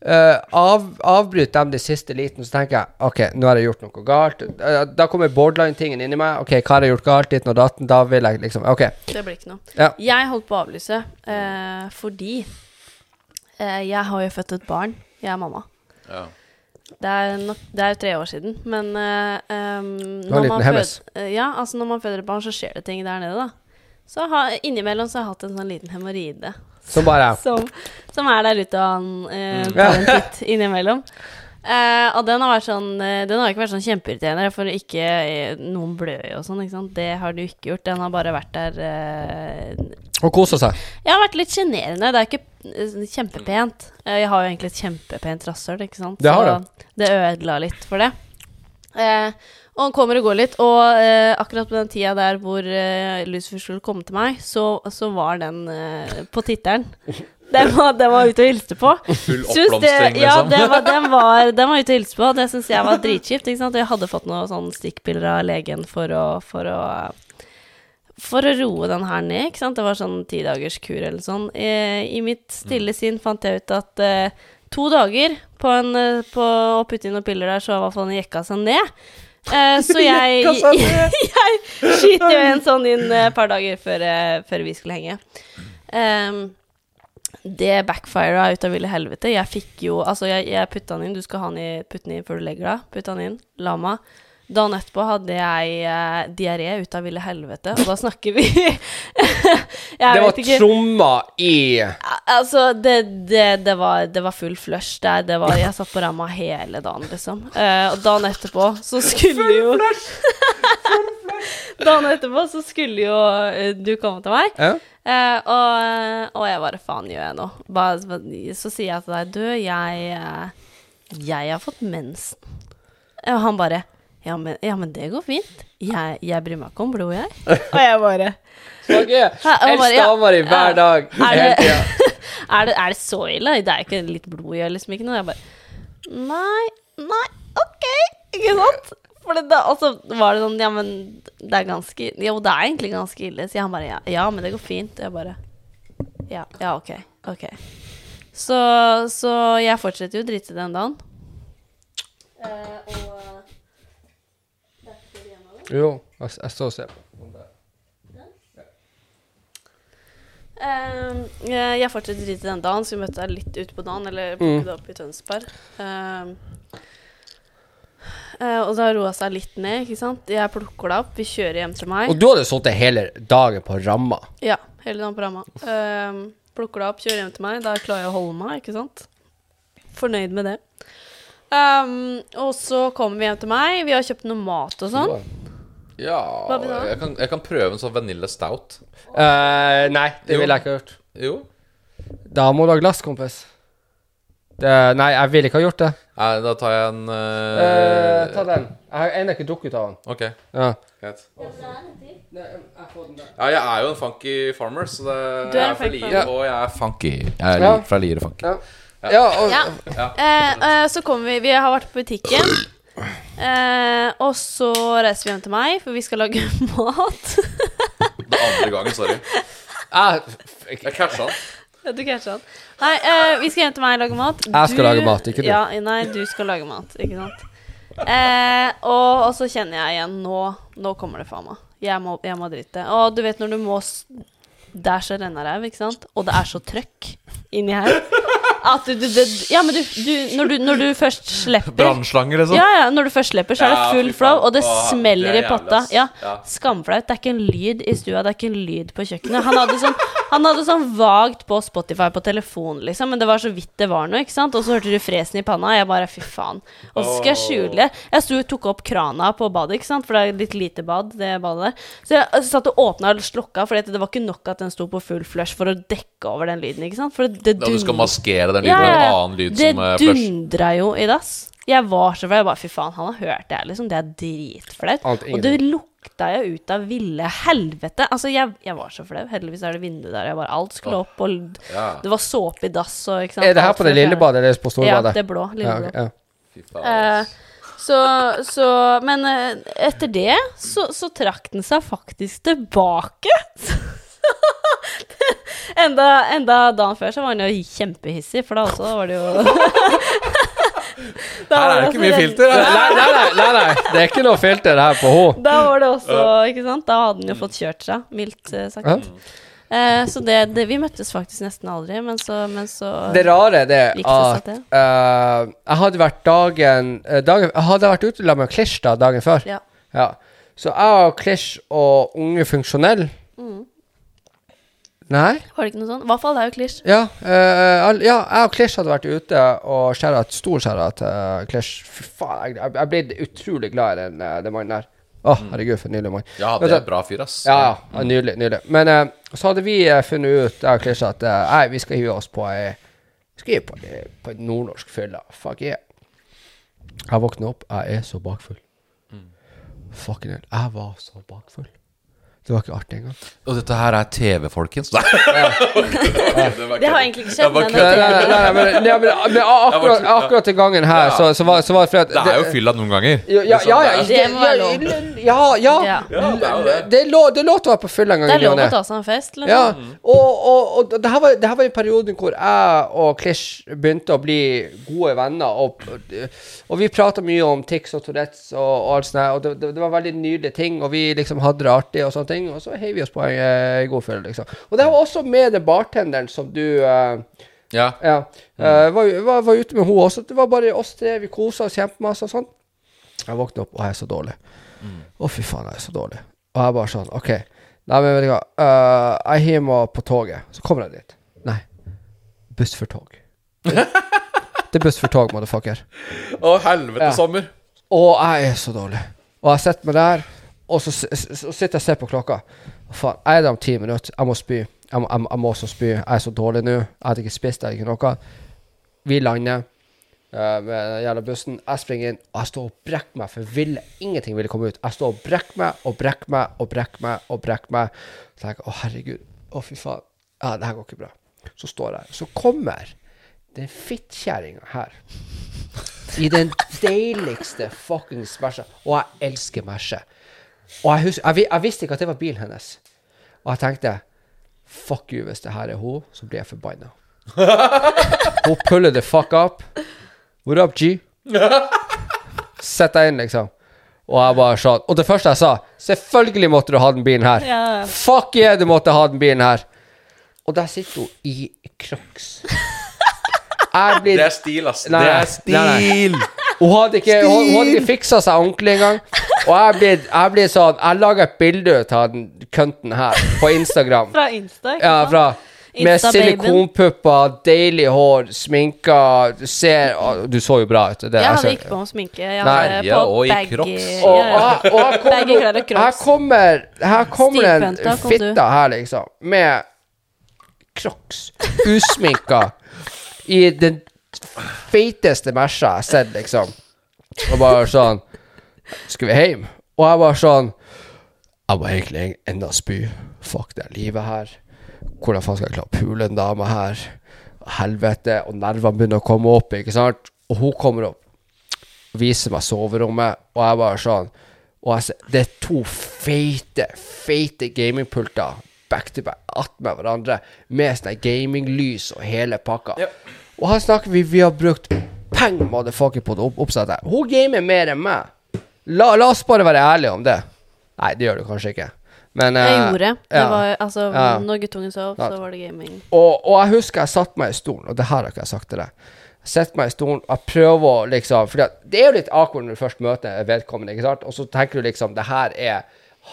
S1: eh, av, avbryter de det siste liten, så tenker jeg OK, nå har jeg gjort noe galt. Uh, da kommer borderline-tingen inni meg. OK, hva har jeg gjort galt? Ditt og datten. Da vil jeg liksom OK.
S3: Det blir ikke noe.
S1: Ja.
S3: Jeg holdt på å avlyse uh, fordi eh, jeg har jo født et barn. Jeg er mamma.
S2: Ja.
S3: Det er, nok, det er jo tre år siden, men um,
S1: Du har en liten hemmes.
S3: føder, Ja, altså når man føder et barn, så skjer det ting der nede, da. Så ha, innimellom så har jeg hatt en sånn liten hemoroide
S1: Så bare
S3: som, som er der ute og han eh,
S1: Mm.
S3: tar en titt innimellom. Eh, og den har sånn eh, Den har ikke vært sånn kjempeirriterende, for ikke eh, noen blør jo og sånn. Det har du ikke gjort. Den har bare vært der eh,
S1: Og kosa seg.
S3: Har vært litt sjenerende. Det er ikke eh, kjempepent. Jeg har jo egentlig et kjempepent rasshøl, ikke sant.
S1: Det har
S3: Så det ødela litt for det. Eh, og han kommer og går litt, og eh, akkurat på den tida der hvor eh, Lucifer skulle komme til meg, så, så var den eh, på tittelen. Den var, den var ute og hilste på.
S2: Full
S3: Syns
S2: oppblomstring,
S3: det, ja,
S2: liksom.
S3: det var, den, var, den var ute og hilste på. Det syns jeg var dritkjipt. ikke sant? Jeg hadde fått noen sånne stikkpiller av legen for å, for å for å roe den her ned, ikke sant. Det var sånn tidagerskur eller sånn. I, I mitt stille sinn fant jeg ut at eh, to dager på, en, eh, på å putte inn noen piller der, så var i hvert fall den jekka seg ned. Eh, så jeg, jeg skyter jo en sånn inn et par dager før, eh, før vi skulle henge. Um, det backfira ut av ville helvete. Jeg fikk jo Altså, jeg, jeg putta den inn. Du skal ha den i, putte den inn før du legger deg. Putta den inn. Lama. Dagen etterpå hadde jeg eh, diaré ut av ville helvete, og da snakker vi
S1: Det var trommer i
S3: Altså, det, det, det, var, det var full flush der. Det var, jeg satt på ramma hele dagen, liksom. Eh, og dagen etterpå så skulle jo Dagen etterpå så skulle jo eh, du komme til meg.
S1: ja.
S3: Eh, og, og jeg bare Faen, gjør jeg nå? Bare, så sier jeg til deg Du, jeg eh, Jeg har fått mensen. Og han bare ja men, ja, men det går fint. Jeg, jeg bryr meg ikke om blod, jeg. Og jeg bare
S1: Helst damer i hver dag.
S3: Er
S1: Hele
S3: det-
S1: tida.
S3: er, det, er det så ille? Det er ikke litt blod i liksom ikke noe. Jeg bare Nei, nei, OK. Ikke sant? For det, da, og så var det sånn Ja, men det er ganske Jo, det er egentlig ganske ille. Så han bare ja, ja, men det går fint. Jeg bare Ja, ja, OK. OK. Så, så jeg fortsetter jo å drite den dagen. Uh, og
S1: Jo, jeg, jeg står og ser på.
S3: Ehm, jeg jeg fortsetter den dagen, så vi møtte deg litt ute på dagen, eller plukket det opp i Tønsberg. Ehm, uh, og da roa seg litt ned, ikke sant. Jeg plukker det opp, vi kjører hjem til meg.
S1: Og du hadde sittet hele dagen på ramma.
S3: Ja, hele dagen på ramma. Ehm, plukker det opp, kjører hjem til meg. Da klarer jeg å holde meg, ikke sant. Fornøyd med det. Og så kommer vi hjem til meg. Vi har kjøpt noe mat og sånn.
S2: Ja
S3: Hva vil du ha?
S2: jeg kan, jeg kan prøve en sånn vanille stout.
S1: Eh, nei, det
S2: Jo.
S1: ville jeg ikke ha gjort.
S2: Jo.
S1: Da må du ha glass, kompis. Det, nei, jeg ville ikke ha gjort det.
S2: Nei, da tar jeg en
S1: Eh,
S2: eh,
S1: ta den. Jeg har ennå ikke drukket av den.
S2: Ok,
S1: Ja.
S2: greit. Ja, jeg er jo en funky farmer, så det,
S3: Du er en
S2: fra
S3: funky
S2: Lier,
S1: farmer.
S2: og jeg er funky. Jeg er
S1: Ja.
S2: fra Lier og funky.
S1: Ja. Ja, og,
S3: Ja. Eh, eh, så kommer vi Vi har vært på butikken. Eh, og så reiser vi hjem til meg, for vi skal lage mat.
S2: Det andre gangen, sorry.
S1: jeg,
S2: Jeg catcha den.
S3: Ja, du catcha den. Nei, eh, vi skal hjem til meg og lage mat.
S1: Jeg skal lage mat, ikke du.
S3: Ja, nei, du skal lage mat, ikke sant. Eh, og, og så kjenner jeg igjen Nå, nå kommer det faen meg. Jeg må, jeg må drite. Og du vet når du må Der så renner ræv, ikke sant? Og det er så trøkk inni her. At du, du, du Ja, men du, du, når, du når du først slipper
S2: Brannslanger, liksom.
S3: Ja, ja, når du først slipper, så er det full flow, og det smeller
S2: er
S3: i potta. Ja. Skamflaut. Det er ikke en lyd i stua, det er ikke en lyd på kjøkkenet. Han hadde sånn, han hadde sånn vagt på Spotify på telefonen, liksom, men det var så vidt det var noe, ikke sant? Og så hørte du fresen i panna, og jeg bare fy faen. Og så skal jeg skjule Jeg sto tok opp krana på badet, ikke sant, for det er litt lite bad, det badet der. Så jeg satt og åpna og slukka, for det var ikke nok at den sto på full flush for å dekke over den lyden, ikke sant? For det, det
S2: du skal maskere den lyden med en annen lyd
S3: det
S2: som uh, flush.
S3: dundra jo i dass. Jeg var så flau. Jeg bare Fy faen, han har hørt det her, liksom. Det er dritflaut. Og det lukta jo ut av ville helvete. Altså, jeg, jeg var så flau. Heldigvis er det vindu der. Jeg bare Alt skulle opp, og
S2: Ja,
S3: det var såpe i dass og ikke sant.
S1: er det her på det lille badet eller på
S3: Ja,
S1: det
S3: det blå. Lille
S1: Ja, ja.
S2: fy faen.
S3: Eh, så, så Men eh, etter det så, så trakk den seg faktisk tilbake. enda, enda dagen før så var han jo kjempehissig, for da også var det jo Da
S2: Her er det ikke mye filter.
S1: Nei, nei, nei, nei, nei, det er ikke noe filter her på henne.
S3: Da var det også, ikke sant? Da hadde han jo fått kjørt seg, mildt eh, sagt.
S1: Ja.
S3: Eh, så det, det Vi møttes faktisk nesten aldri, men så, men så
S1: Det rare er det
S3: det seg
S1: at
S3: til?
S1: eh, jeg hadde vært dagen, eh, dagen Jeg hadde vært ute sammen med Klish da dagen før.
S3: Ja.
S1: Ja. Så jeg og Klish og Unge Funksjonell
S3: Mm.
S1: Nei?
S3: Var det ikke noe sånt? I hvert fall det er jo klisj.
S1: Ja, uh, ja, jeg og Klisj hadde vært ute, og skjæra stor skjæra til Klisj. Fy faen, jeg, jeg ble utrolig glad i den, eh, den mannen der. Å, herregud, for en nydelig mann.
S2: Ja, det er en bra fyr, ass.
S1: Ja, ja, nydelig. nydelig Men uh, så hadde vi eh, funnet ut jeg og Klisj, at eh, nei, vi skal hive oss på ei Vi på, ei- på et nordnorsk fylla. Fuck yeah. Jeg våkner opp, jeg er så bakfull. Fucking hell. Jeg var så bakfull. Det var ikke artig engang.
S2: Og dette her er TV, folkens. Nei.
S3: Det har egentlig ikke skjedd,
S1: Nei, nei, nei, nei, men, ja, men, men akkurat, akkurat den gangen her, så, så, var, så var det fordi at
S2: Det er jo fylla noen ganger.
S1: Ja, ja, ja, ja,
S3: Det må være lov.
S1: ja, ja,
S3: Ja.
S2: det er
S1: lov, til å være på fylla en gang
S3: det
S1: i
S3: er
S1: ny og
S3: lov å ta seg en fest, liksom.
S1: Ja, og, og, og det, her var, det her var en periode hvor jeg og Klish begynte å bli gode venner. Og, og vi prata mye om tics og Tourettes og, og alt sånt. Og det, det, det var veldig nydelige ting, og vi liksom hadde det artig og sånne ting. Og så heiv vi oss på en eh, god følge liksom. Og det var også med den bartenderen som du eh,
S2: Ja.
S1: ja, eh, var, var, var ute med hun også. Det var bare oss tre. Vi kosa oss kjempemasse og sånn. Jeg våkner opp, og jeg er så dårlig. Å, fy faen, jeg er så dårlig. Og jeg bare sånn, OK. Nei, men vet du hva. eh, jeg hiver meg på toget. Så kommer jeg dit. Nei. Buss for tog. Det er buss for tog, motherfucker.
S2: Å, helvete
S1: Ja.
S2: sommer.
S1: Og jeg er så dårlig. Og jeg sitter meg der, og så, så sitter jeg og ser på klokka. Og faen, jeg er der om ti minutter. Jeg må spy. Jeg, må- jeg, jeg må også spy. Jeg er så dårlig nå. Jeg hadde ikke spist, jeg hadde ikke noe. Vi lander uh, med den jævla bussen. Jeg springer inn, og jeg står og brekker meg, for ville, ingenting ville komme ut. Jeg står og brekker meg og brekker meg og brekker meg og brekker meg. Så tenker jeg å herregud, å fy faen. Ja, det her går ikke bra. Så står jeg. Så kommer den fittkjerringa her. I den deiligste fuckings Merca. Og jeg elsker Merca. Og jeg, husker, jeg, jeg visste ikke at det var bilen hennes. Og jeg tenkte Fuck you, hvis det her er hun, så blir jeg forbanna. hun puller the fuck up. What up, G? Sett deg inn, liksom. Og jeg bare sånn Og det første jeg sa Selvfølgelig måtte du ha den bilen her.
S3: Ja.
S1: Fuck yeah, du måtte ha den bilen her. Og der sitter hun i crocs. Blir
S2: Det er stil, ass.
S1: Nei,
S2: det er stil!
S1: Hun hadde ikke, hun, hun hadde ikke fiksa seg ordentlig engang. Og jeg blir, jeg blir sånn Jeg lager et bilde ut av den kønten her på Instagram.
S3: Fra Insta, ikke
S1: Ja,
S3: sant?
S1: fra Med
S3: Insta-babyen.
S1: silikonpupper, deilig hår, sminka Du ser å, Du så jo bra ut. Det,
S3: Jeg hadde
S1: ser-
S3: ikke på meg sminke. Jeg
S1: Nei,
S3: hadde
S2: ja,
S3: på
S2: og i
S3: baggy-
S2: Crocs.
S1: og,
S3: ja.
S1: og, og jeg kommer,
S3: klær og
S1: her
S3: Crocs.
S1: kommer Her kommer en
S3: Stivpenta, kom du.
S1: fitte her, liksom, med crocs, usminka, i den feiteste mesja jeg har sett, liksom. Og bare sånn Skal vi hjem? Og jeg bare sånn Jeg må egentlig enda spy. Fuck det livet her. Hvordan faen skal jeg klare å pule en dame her? Helvete. Og nervene begynner å komme opp, ikke sant? Og hun kommer opp viser meg soverommet, og jeg bare sånn Og jeg ser, det er to feite, feite gamingpulter back to back attmed hverandre, med sånn gaminglys og hele pakka. Og her snakker vi Vi har brukt peng motherfucker på det opp oppsettet. Hun gamer mer enn meg. La, la oss bare være ærlige om det. Nei, det gjør du kanskje ikke. Men
S3: Jeg
S1: eh,
S3: gjorde. Det
S1: ja.
S3: var, altså,
S1: Ja.
S3: når guttungen sov, så var det gaming.
S1: Og, og jeg husker jeg satte meg i stolen, og det her har ikke jeg sagt til deg. Jeg setter meg i stolen, jeg prøver å liksom For det er jo litt awkward når du først møter vedkommende, ikke sant? Og så tenker du liksom Det her er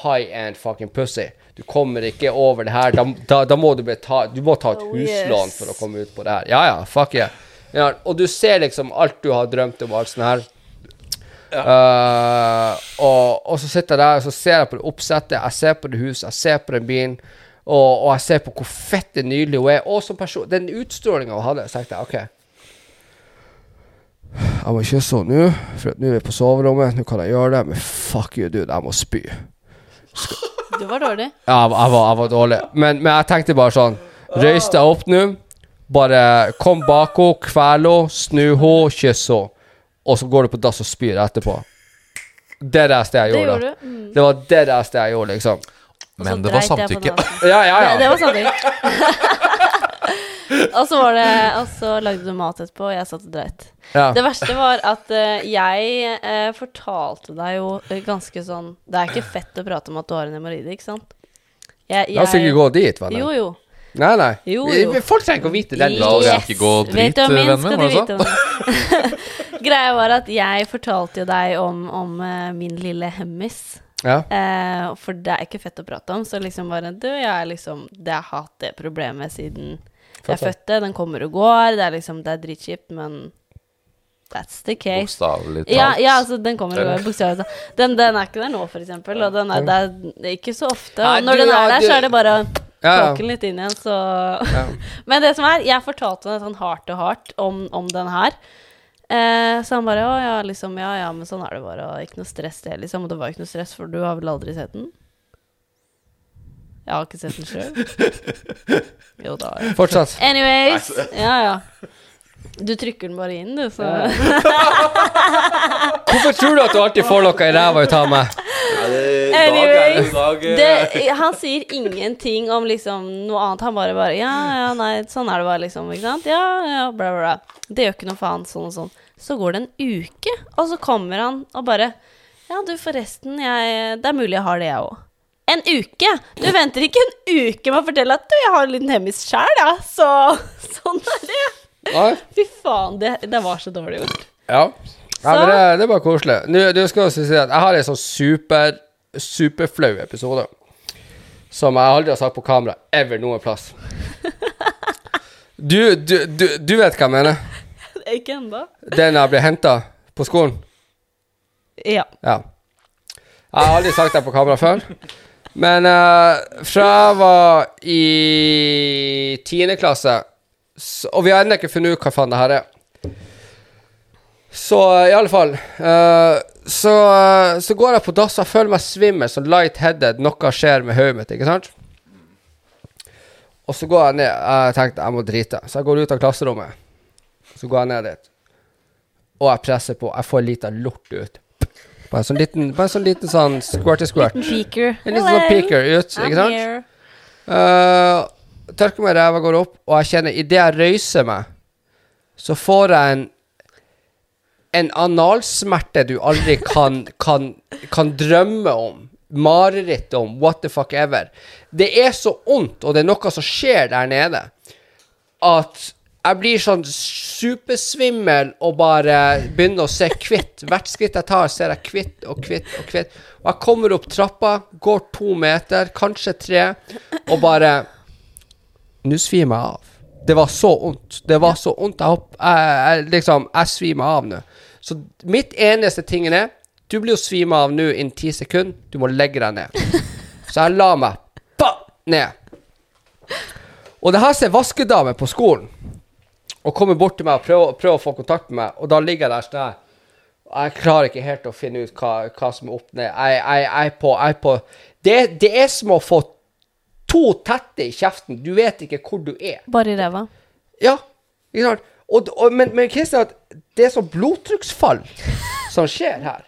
S1: high end fucking pussy. Du kommer ikke over det her. Da, da, da må du betale Du må ta et
S3: Oh,
S1: huslån
S3: yes.
S1: for å komme ut på det her. Ja ja, fuck yeah. Ja, og du ser liksom alt du har drømt om, alt sånt her. Eh, og, og så sitter jeg der og så ser jeg på det oppsettet, jeg ser på det huset, jeg ser på den bilen, og, og jeg ser på hvor fett det nydelig hun er. Og som person, den utstrålinga hun hadde, så tenkte jeg OK. Jeg må kysse henne nå, for at nå er vi på soverommet. Nå kan jeg gjøre det, men fuck you, dude, jeg må spy.
S3: Du var dårlig.
S1: Ja, jeg, var- jeg, var, jeg var dårlig. Men, men jeg tenkte bare sånn Røys deg opp nå. Bare kom bak henne, kvel henne, snu henne, kyss henne. Og så går du på dass og spyr etterpå. Det er det jeg
S3: Det
S1: gjorde.
S3: gjorde du. Mm.
S1: Det var det eneste jeg gjorde, liksom.
S3: Og så
S2: Men det var
S3: dreit jeg på
S2: samtykke.
S3: dassen.
S1: Ja, ja,
S3: Det, det
S1: ja.
S3: var samtykke. og så var det Og så lagde du mat etterpå, og jeg satt og dreit.
S1: ja.
S3: Det verste var at eh, jeg eh, fortalte deg jo eh, ganske sånn Det er ikke fett å prate om at du har en hemoroide, ikke sant? Jeg,
S1: La oss ikke gå dit, venner.
S3: Jo, jo.
S1: Nei, nei.
S3: Jo, jo.
S1: Folk trenger ikke å vite den
S2: La oss
S1: historien.
S2: ikke gå drit, vennen min, var det
S3: vite Greia var at jeg fortalte jo deg om, om uh, min lille hemmis.
S1: Ja.
S3: Uh, for det er ikke fett å prate om. Så liksom bare Du, jeg er liksom Det har hatt det problemet siden jeg
S1: Fattar.
S3: fødte. Den kommer og går. Det er liksom Det er dritkjipt, men that's the case.
S2: Bokstavelig talt.
S3: Ja, ja, altså den kommer og går, bokstavelig talt. Den, den er ikke der nå, for eksempel. Og den er, det er er ikke så ofte. Og når
S1: du,
S3: den er der,
S1: du-
S3: så er det bare poke den litt inn igjen, så. Men det som er, jeg fortalte henne sånn hardt og hardt om, om den her. Eh, så han bare Å ja, liksom, ja ja, men sånn er det bare. Og ikke noe stress, det, liksom. Og det var ikke noe stress, for du har vel aldri sett den? Jeg har ikke sett den sjøl. Jo da.
S1: Fortsatt.
S3: Anyways. Ja, ja. Du trykker den bare inn, du, så
S1: Hvorfor tror du at du alltid får noe i ræva ut av meg?
S3: Anyways,
S2: dag,
S3: det, Han sier ingenting om liksom noe annet. Han bare bare Ja, ja, nei, sånn er det bare, liksom. Ikke sant? Ja, ja, bla, bla, bla. Det gjør ikke noe faen, sånn og sånn. Så går det en uke, og så kommer han og bare Ja, du, forresten, jeg Det er mulig jeg har det, jeg òg. En uke! Du venter ikke en uke med å fortelle at du, jeg har en liten hemmis sjæl, ja. Så sånn er det.
S1: Nei?
S3: Fy faen, det, det var så dårlig gjort.
S1: Ja. Nei, men det, det bare koselig. Nå, du skal også si at jeg har en sånn super, superflau episode. Som jeg aldri har sagt på kamera ever noen plass. Du, du, du, du vet hva jeg mener?
S3: Ikke ennå.
S1: Den jeg ble henta på skolen?
S3: Ja.
S1: Ja. Jeg har aldri sagt det på kamera før. Men uh, fra jeg var i tiende klasse så, Og vi har ennå ikke funnet ut hva faen det her er. Så eh, i alle fall uh, så, eh, så går jeg på dass, jeg føler meg svimmel, sånn light-headed. Noe skjer med hodet mitt, ikke sant? Og så går jeg ned. Jeg tenkte jeg må drite, så jeg går ut av klasserommet. Så går jeg ned dit, og jeg presser på. Jeg får en liten lort ut. Bare en sånn liten, bare en sånn liten sånn squirty-squirt.
S3: Liten peaker.
S1: En liten sånn peaker ut, ikke sant? Uh, tørker meg i ræva, går opp, og jeg kjenner idet jeg røyser meg, så får jeg en en analsmerte du aldri kan, kan, kan drømme om. Mareritt om. What the fuck ever. Det er så vondt, og det er noe som skjer der nede, at jeg blir sånn supersvimmel og bare begynner å se kvitt. Hvert skritt jeg tar, ser jeg kvitt og kvitt og kvitt. Og jeg kommer opp trappa, går to meter, kanskje tre, og bare Nå svimer jeg av. Det var så vondt. Det var så vondt. Jeg, hopp, jeg, jeg, liksom, jeg svimer av nå. Så mitt eneste ting er Du blir jo svima av nå innen ti sekunder. Du må legge deg ned. Så jeg la meg ba, ned. Og det her ser vaskedame på skolen og kommer bort til meg og prøver, prøver å få kontakt med meg, og da ligger jeg der sånn her. Jeg klarer ikke helt å finne ut hva, hva som er opp ned. Jeg, jeg, jeg er på, jeg er på det, det er som å få to tette i kjeften. Du vet ikke hvor du er.
S3: Bare i ræva.
S1: Ja, ikke sant? Og, og, men, men Kristian, det er sånn blodtrykksfall som skjer her.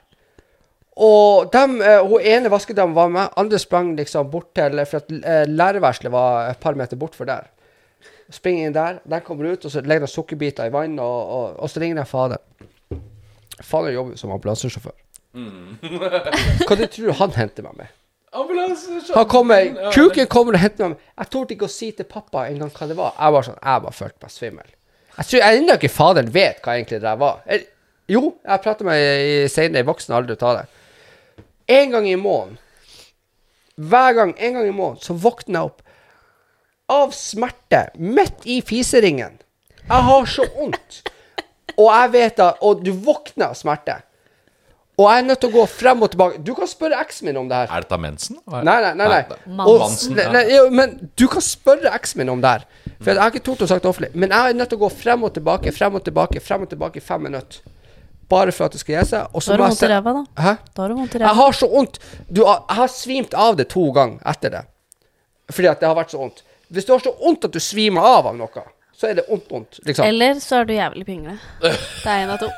S1: Og dem, eh, hun ene vaskedamen var med, andre sprang liksom bort til For at eh, lærerværelset var et par meter bort for der. Springer inn der, der kommer ut, og så legger de sukkerbiter i vann, og, og, og så ringer de fader. Fader jobber som ambulansesjåfør. Hva du tror han henter meg med? Han kommer, Kuken kommer og henter meg. Jeg torde ikke å si til pappa engang hva det var. Jeg var sånn, jeg bare følte meg svimmel. Jeg tror jeg ennå ikke faderen vet hva egentlig det var. Jeg, jo, jeg prater med i senere i voksen alder ta det. En gang i måneden, hver gang, en gang i måneden, så våkner jeg opp av smerte midt i fiseringen. Jeg har så vondt. Og jeg vet da Og du våkner av smerte. Og jeg er nødt til å gå frem og tilbake. Du kan spørre eksen min om det her.
S2: Er dette mensen?
S1: Nei, nei, nei. nei. Og-
S2: Mansen,
S1: nei, nei, jo, men du kan spørre eksen min om det her. For jeg har ikke tort å sagt det offentlig. Men jeg er nødt til å gå frem og tilbake, frem og tilbake, frem og tilbake i fem minutter. Bare for at det skal gi seg. Og
S3: Da har du vondt i ræva, da.
S1: Hæ?
S3: Da har du vondt i
S1: Jeg har så vondt. Du, jeg har svimt av det to ganger etter det. Fordi at det har vært så vondt. Hvis du har så vondt at du svimer av av noe, så er det vondt, vondt. Liksom.
S3: Eller så er du jævlig pingle. Det er en av to.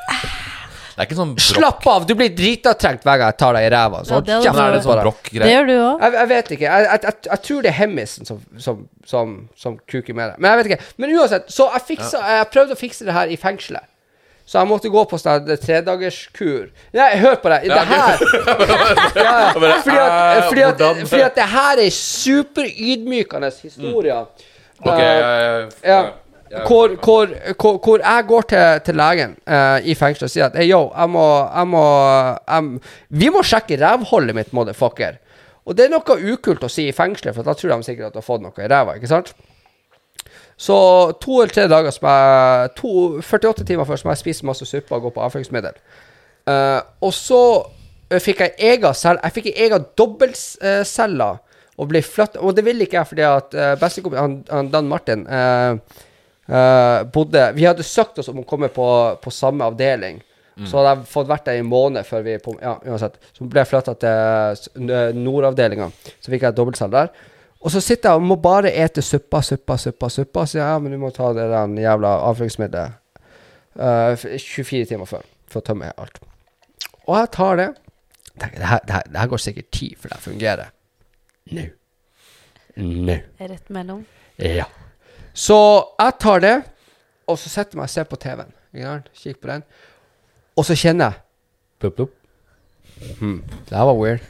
S2: Det er ikke sånn brokk.
S1: Slapp av! Du blir dritatrengt hver gang jeg tar deg i ræva. Så
S3: Ja, det hadde
S1: kjeft
S2: Men er det
S1: på
S2: sånn
S1: deg.
S3: Det gjør du òg.
S1: Jeg, jeg vet ikke. Jeg, jeg, jeg, jeg tror det er hemmisen som, som, som, som kuker med det. Men jeg vet ikke. Men uansett, så jeg, fiksa, jeg prøvde å fikse det her i fengselet. Så jeg måtte gå på sånn her tredagerskur. Nei, hør på det. Det her ja, ja. Fordi, at, fordi, at,
S2: hvordan?
S1: fordi at det her er superydmykende historier.
S2: Ok,
S1: Eh,
S2: jeg, jeg,
S1: ja. Hvor, hvor, hvor, hvor jeg går til, til legen uh, i fengselet og sier at hey, yo, jeg må, jeg må jeg, Vi må sjekke rævholdet mitt, motherfucker. Og det er noe ukult å si i fengselet, for da tror de sikkert at du har fått noe i ræva. ikke sant? Så to eller tre dager som jeg to, 48 timer før som jeg spiser masse suppe og går på avføringsmiddel. Uh, og så eh, fikk jeg egen celle Jeg fikk egen dobbeltcelle og ble flytta Og det ville ikke jeg fordi at uh, han, han Dan Martin, eh, eh, bodde Vi hadde søkt oss om å komme på, på samme avdeling. Så hadde jeg fått vært der i en måned før vi på, Ja, uansett. Så ble jeg flytta til s- nordavdelinga. Så fikk jeg dobbeltcelle der. Og så sitter jeg og må bare ete suppa, suppa, suppa. suppa Så sier jeg ja, men du må ta det den jævla avføringsmiddelet uh, 24 timer før for å tømme alt. Og jeg tar det. Tenker, det, her, det, her, det her går sikkert tid før det fungerer. Nå. Nå.
S3: Rett mellom.
S1: Ja. Så jeg tar det, og så setter jeg meg og ser på TV-en. Kikker? Kikk på den. Og så kjenner jeg Plopp, plopp. Hmm, det her var weird.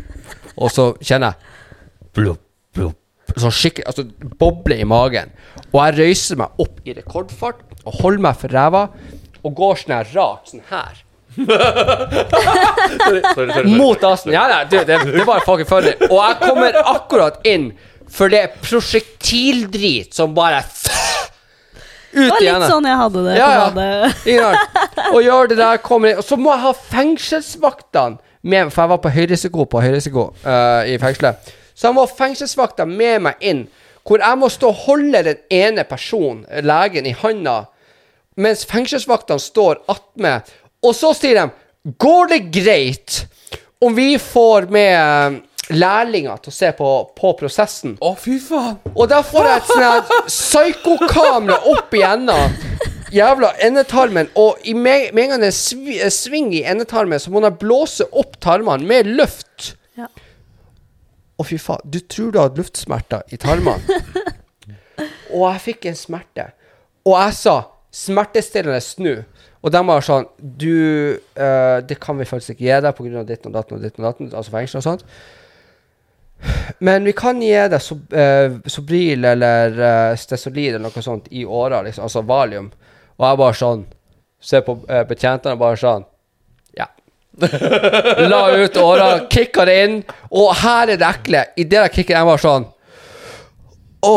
S1: Og så kjenner jeg Plopp, plopp. Sånn skikkelig Altså boble i magen. Og jeg røyser meg opp i rekordfart og holder meg for ræva og går sånn her rart sånn her.
S2: Sorry, sorry, sorry.
S1: Mot dassen. Ja, nei, du, det, det var fucking funny. Og jeg kommer akkurat inn for det er prosjektildrit som bare
S3: Det
S1: Ut
S3: var
S1: igjen.
S3: litt sånn jeg hadde det
S1: Ja, ja. Og gjør det der, kommer inn Og så må jeg ha fengselsvaktene med, for jeg var på høyrisiko på høyrisiko uh, i fengselet. Så jeg må ha fengselsvakta med meg inn, hvor jeg må stå og holde den ene personen, legen, i handa, mens fengselsvaktene står attmed. Og så sier de Går det greit om vi får med lærlinger til å se på, på prosessen?
S2: Å, fy faen!
S1: Og da får jeg et sånn her psykokamera opp igjennom jævla endetarmen, og i med, med en gang det er eh, sving i endetarmen, så må jeg blåse opp tarmene med luft.
S3: Ja.
S1: Å, fy faen. Du tror du hadde luftsmerter i tarmene. og jeg fikk en smerte. Og jeg sa smertestillende snu. Og de var sånn Du, uh, det kan vi faktisk ikke gi deg pga. ditten og datten og ditten og datten, altså fengsel og sånt. Men vi kan gi det Sob eh, eller uh, Stesolid eller noe sånt i åra, liksom, altså Valium. Og jeg bare sånn Ser på uh, betjentene og bare sånn Ja. La ut åra, kicka det inn, og her er det ekle. Idet jeg kicker, jeg bare sånn Å,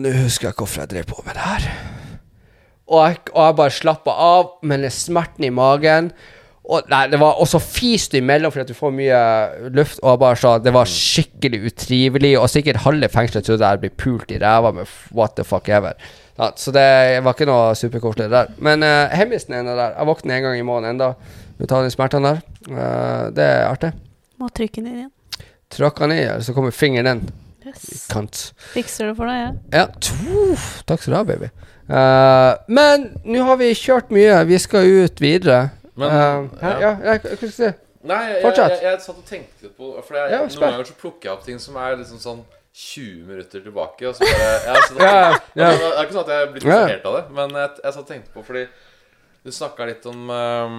S1: nå husker jeg hvorfor jeg drev på med det her. Og jeg, og jeg bare slappa av, men er smerten i magen og, nei, det var, også fis du imellom fordi at du får mye luft. Og bare sa Det var skikkelig utrivelig, og sikkert halve fengselet trodde jeg ble pult i ræva med what the fuck ever. Ja, så det var ikke noe superkoselig der. Men uh, hemmisen er der. Jeg våkner en gang i måneden enda ut tar de smertene der. Uh, det er artig.
S3: Må trykke den igjen.
S1: Tråkka ned, så kommer fingeren inn.
S3: Yes.
S1: Kant.
S3: Fikser det for deg, jeg.
S1: Ja, tuff, takk skal du ha, baby. Uh, men nå har vi kjørt mye. Vi skal ut videre.
S2: Men,
S1: uh,
S2: ja.
S1: ja, jeg, hva skal jeg si?
S2: Nei, jeg, jeg,
S1: Fortsett.
S2: jeg, jeg satt og tenkte litt på For jeg,
S1: Ja,
S2: noen ganger så plukker jeg opp ting som er liksom sånn 20 minutter tilbake. Og så bare jeg, så,
S1: Ja, ja.
S2: Det er ikke sånn at jeg er blitt distrahert av det, men jeg, jeg satt og tenkte på fordi du snakka litt om um,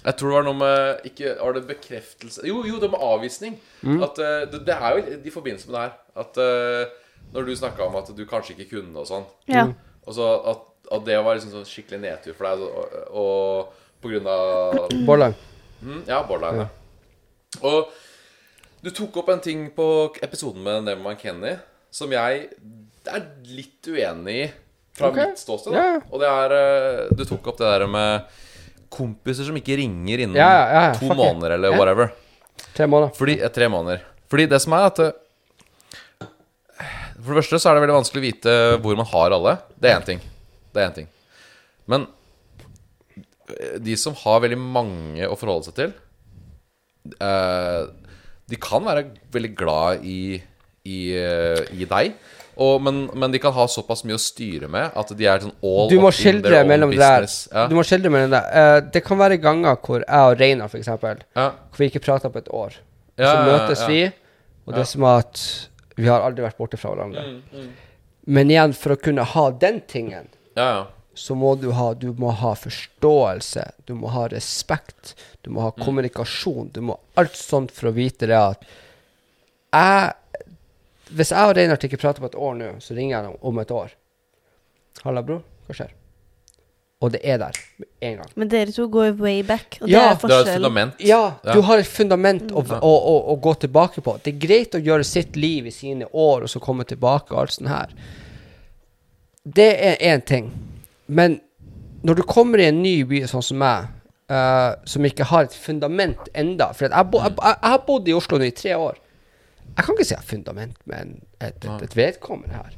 S2: Jeg tror det var noe med Ikke Var det bekreftelse Jo, jo, det med avvisning.
S1: Mm.
S2: At eh, det, det er jo i forbindelse med det her at uh, Når du snakka om at du kanskje ikke kunne og sånn,
S3: Ja.
S2: og så at, at det var liksom sånn skikkelig nedtur for deg, og, og på grunn av
S1: Bollang.
S2: Mm, ja, borderline. Ja. Og du tok opp en ting på episoden med Neverman Kenny som jeg er litt uenig i fra
S1: okay.
S2: mitt ståsted.
S1: Ja.
S2: Og det er eh, Du tok opp det der med kompiser som ikke ringer innen
S1: yeah, ja,
S2: to måneder eller whatever.
S1: Tre måneder.
S2: Fordi, eh, tre måneder. Fordi det som er at eh, For det første så er det veldig vanskelig å vite hvor man har alle. Det er én ting. Det er én ting. Men de som har veldig mange å forholde seg til eh, De kan være veldig glad i, i, eh, i deg. Og, men, men de kan ha såpass mye å styre med at de er sånn all
S1: Du må
S2: up in their own business. Ja.
S1: Du må skildre mellom det. Eh, det kan være ganger hvor jeg og Reinar, for eksempel,
S2: Ja.
S1: hvor vi ikke prater på et år.
S2: Ja,
S1: så
S2: ja,
S1: møtes
S2: ja.
S1: vi, og det er som at vi har aldri vært borte fra hverandre.
S2: Mm,
S1: Men igjen, for å kunne ha den tingen,
S2: Ja, ja.
S1: Så må du ha Du må ha forståelse, du må ha respekt, du må ha
S2: Mm.
S1: kommunikasjon, du må alt sånt for å vite det at jeg Hvis jeg og Reinhardt ikke prater på et år nå, så ringer jeg ham om et år. 'Halla, bror. Hva skjer?' Og det er der med en gang.
S3: Men dere to går way back, og
S1: Ja,
S3: det er
S2: Det er et fundament.
S1: Ja,
S2: Ja.
S1: du har et fundament å, å, å, å gå tilbake på. Det er greit å gjøre sitt liv i sine år, og så komme tilbake og alt sånt her. Det er én ting. Men når du kommer i en ny by sånn som meg, uh, som ikke har et fundament enda For jeg, bo, jeg, jeg, har bodd i Oslo nå i tre år. Jeg kan ikke si jeg har fundament med et, et, et vedkommende her.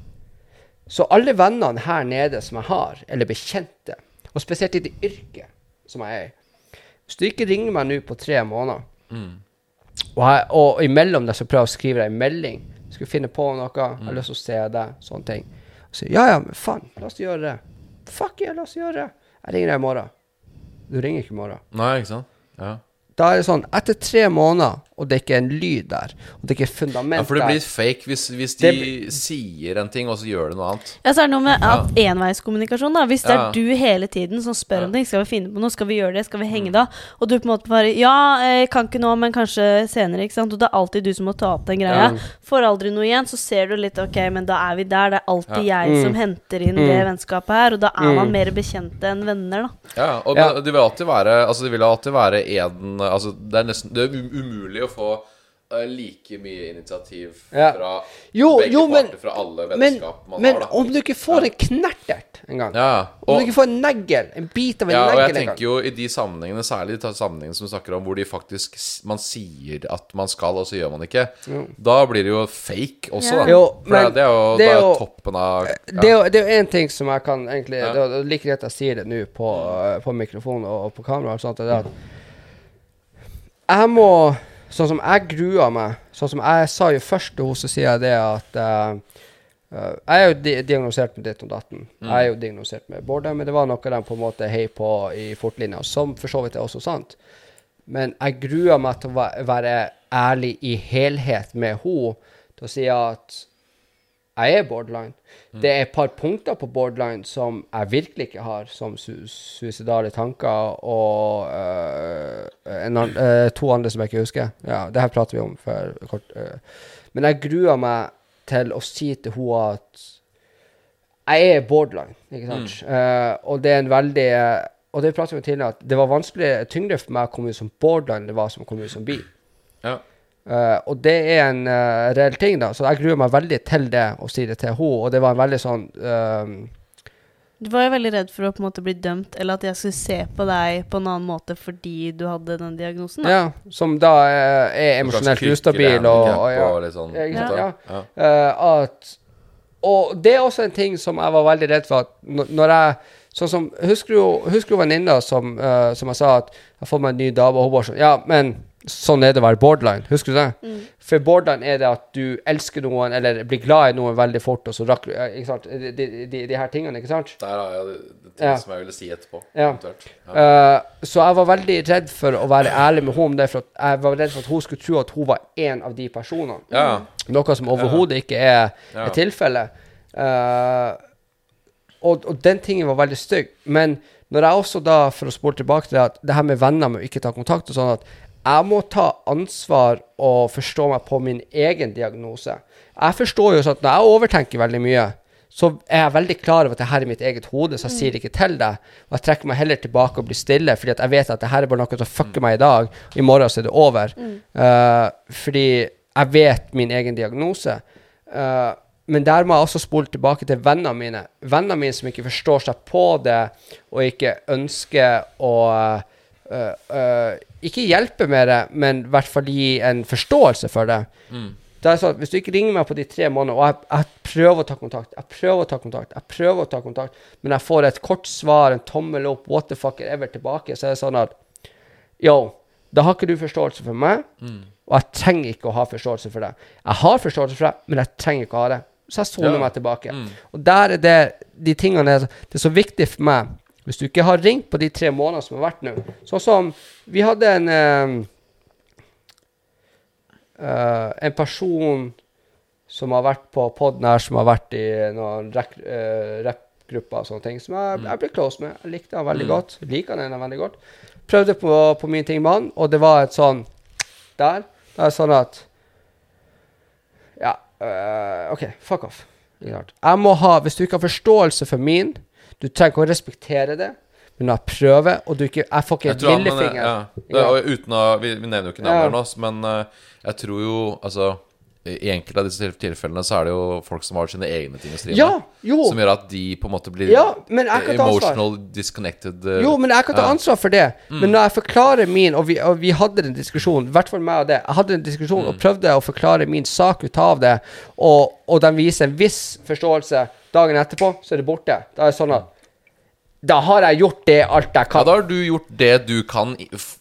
S1: Så alle vennene her nede som jeg har, eller bekjente, og spesielt i det yrket som jeg er i Hvis du ikke ringer meg nå på tre måneder, og, jeg, og imellom det så prøver jeg å skrive deg en melding Skal finne på noe? Jeg har lyst til å se deg. Sånne ting. Og så, ja, ja, men faen, la oss gjøre det. Fuck yeah, la oss gjøre det. Jeg ringer deg i morgen. Du ringer ikke i morgen.
S2: Nei, ikke sant? Ja.
S1: Da er det sånn, etter tre måneder, og det er ikke en lyd der, og det er ikke fundament der.
S2: Ja, for det blir fake hvis, hvis de
S1: blir-
S2: sier en ting, og så gjør det noe annet.
S3: Ja, så er det noe med at enveiskommunikasjon, da. Hvis det
S2: Ja.
S3: er du hele tiden som spør om ting, skal vi finne på noe, skal vi gjøre det, skal vi
S2: Mm.
S3: henge da? Og du på en måte bare Ja, jeg kan ikke nå, men kanskje senere, ikke sant? Og det er alltid du som må ta opp den greia.
S1: Ja.
S3: Får aldri noe igjen, så ser du litt Ok, men da er vi der. Det er alltid jeg
S1: Mm.
S3: som henter inn
S1: Mm.
S3: det vennskapet her, og da er man
S1: Mm.
S3: mer bekjente enn venner, da.
S2: Ja, og
S1: Ja.
S2: det vil alltid være Altså det vil alltid være en Altså det er nesten Det er um- umulig å få eh, like mye initiativ
S1: Ja.
S2: fra
S1: Jo,
S2: begge
S1: jo, men-
S2: parter, fra alle
S1: Men,
S2: vennskap man
S1: men
S2: har, Men
S1: om du ikke får en knertert en gang
S2: Ja,
S1: Om du ikke får en negl, en bit av en
S2: ja, og jeg
S1: negl en gang
S2: tenker jo i de sammenhengene, særlig de sammenhengene som du snakker om, hvor de faktisk man sier at man skal, og så gjør man ikke, da blir det jo fake også,
S3: Ja.
S2: da.
S1: Jo,
S2: For det, er jo,
S1: det er
S2: jo toppen av.
S1: Det er jo én ting som jeg kan egentlig
S2: Ja.
S1: Det er like greit jeg sier det nå på, på mikrofon og, og på kamera. og sånt, det er at jeg må Sånn som jeg gruer meg Sånn som jeg sa jo først til henne, så sier jeg det at uh, Jeg er jo di diagnosert med ditt og datten. Jeg er jo diagnosert med border, men det var noe de på en måte heiv på i fortlinja, som for så vidt er også sant. Men jeg gruer meg til å være ærlig i helhet med henne, til å si at jeg er borderline. Det er et par punkter på borderline som jeg virkelig ikke har, som su suicidale tanker og uh, en øh, to andre som jeg ikke husker. Ja, det her prater vi om for kort. uh. Men jeg gruer meg til å si til henne at jeg er borderline, ikke sant? Eh, og det er en veldig Og det pratet vi om tidligere, at det var vanskelig tyngre for meg å komme ut som borderline enn det var som å komme ut som bi.
S2: Ja.
S1: Eh, og det er en uh, reell ting, da. Så jeg gruer meg veldig til det, å si det til henne. Og det var en veldig sånn uh,
S3: Du var jo veldig redd for å på en måte bli dømt, eller at jeg skulle se på deg på en annen måte fordi du hadde den diagnosen. Da.
S1: Ja, som da er emosjonelt ustabil og, og, ja.
S2: og sånn,
S1: Ja,
S2: ja.
S1: Ja. Eh, at Og det er også en ting som jeg var veldig redd for at når, når jeg Sånn som Husker du husker du venninna som, som jeg sa at jeg har fått meg en ny dame, og hun var sånn Ja, men sånn er det å være borderline. Husker du det?
S3: Mm.
S1: For borderline er det at du elsker noen eller blir glad i noen veldig fort, og så rakker du Ikke sant? De, de, de, her tingene, ikke sant?
S2: Der har jeg det, det ting
S1: Ja.
S2: som jeg ville si etterpå.
S1: Ja.
S2: Ja.
S1: Uh, så jeg var veldig redd for å være ærlig med henne om det, for at jeg var redd for at hun skulle tro at hun var en av de personene.
S2: ja.
S1: Noe som overhodet ikke er,
S2: Ja.
S1: er tilfellet. Uh, og, og den tingen var veldig stygg. Men når jeg også da, for å spole tilbake til det, at det her med venner med å ikke ta kontakt og sånn, at jeg må ta ansvar og forstå meg på min egen diagnose. Jeg forstår jo sånn at når jeg overtenker veldig mye, så er jeg veldig klar over at det her er mitt eget hode, så jeg sier det ikke til deg. Og jeg trekker meg heller tilbake og blir stille, fordi at jeg vet at det her er bare noe som fucker meg i dag. I morgen så er det over. Eh, fordi jeg vet min egen diagnose. Uh, men der må jeg også spole tilbake til vennene mine. Vennene mine som ikke forstår seg på det, og ikke ønsker å uh, Ikke hjelpe med det, men i hvert fall gi en forståelse for det. Det er sånn Hvis du ikke ringer meg på de tre månedene, og jeg, jeg prøver å ta kontakt, jeg prøver å ta kontakt, jeg prøver å ta kontakt, men jeg får et kort svar, en tommel opp, what the fuck ever tilbake, så er det sånn at Yo, da har ikke du forståelse for meg, og jeg trenger ikke å ha forståelse for deg. Jeg har forståelse for deg, men jeg trenger ikke å ha det. Så jeg soner
S2: Ja.
S1: meg tilbake. Og der er det de tingene Det er så viktig for meg. Hvis du ikke har ringt på de tre månedene som har vært nå Sånn som Vi hadde en eh, En person som har vært på poden her, som har vært i noen eh, rappgrupper og sånne ting, som jeg, jeg ble close med. Jeg likte han veldig godt. Jeg liker han henne veldig godt. Prøvde på, på mine ting med han, og det var et sånn Der. Det er sånn at Ja, uh, OK, fuck off. Jeg må ha Hvis du ikke har forståelse for min, du trenger ikke å respektere det, men jeg prøver, og du ikke Jeg får ikke
S2: Jeg han,
S1: lillefinger.
S2: ja. det, uten å, vi, vi nevner jo ikke navn her nå, men eh, jeg tror jo Altså I enkelte av disse tilfellene så er det jo folk som har sine egne ting å stri.
S1: Ja.
S2: Som gjør at de på en måte blir
S1: Ja,
S2: emotional disconnected. eh,
S1: Jo, men jeg kan ta.
S2: Mm.
S1: ansvar for det. Men når jeg forklarer min, og vi, og vi hadde en diskusjon, i hvert fall meg og det, jeg hadde en diskusjon
S2: Mm.
S1: og prøvde å forklare min sak ut av det, og, og de viser en viss forståelse dagen etterpå, så er det borte. Da er det sånn at Da har jeg gjort det alt jeg kan.
S2: Ja, da har du gjort det du kan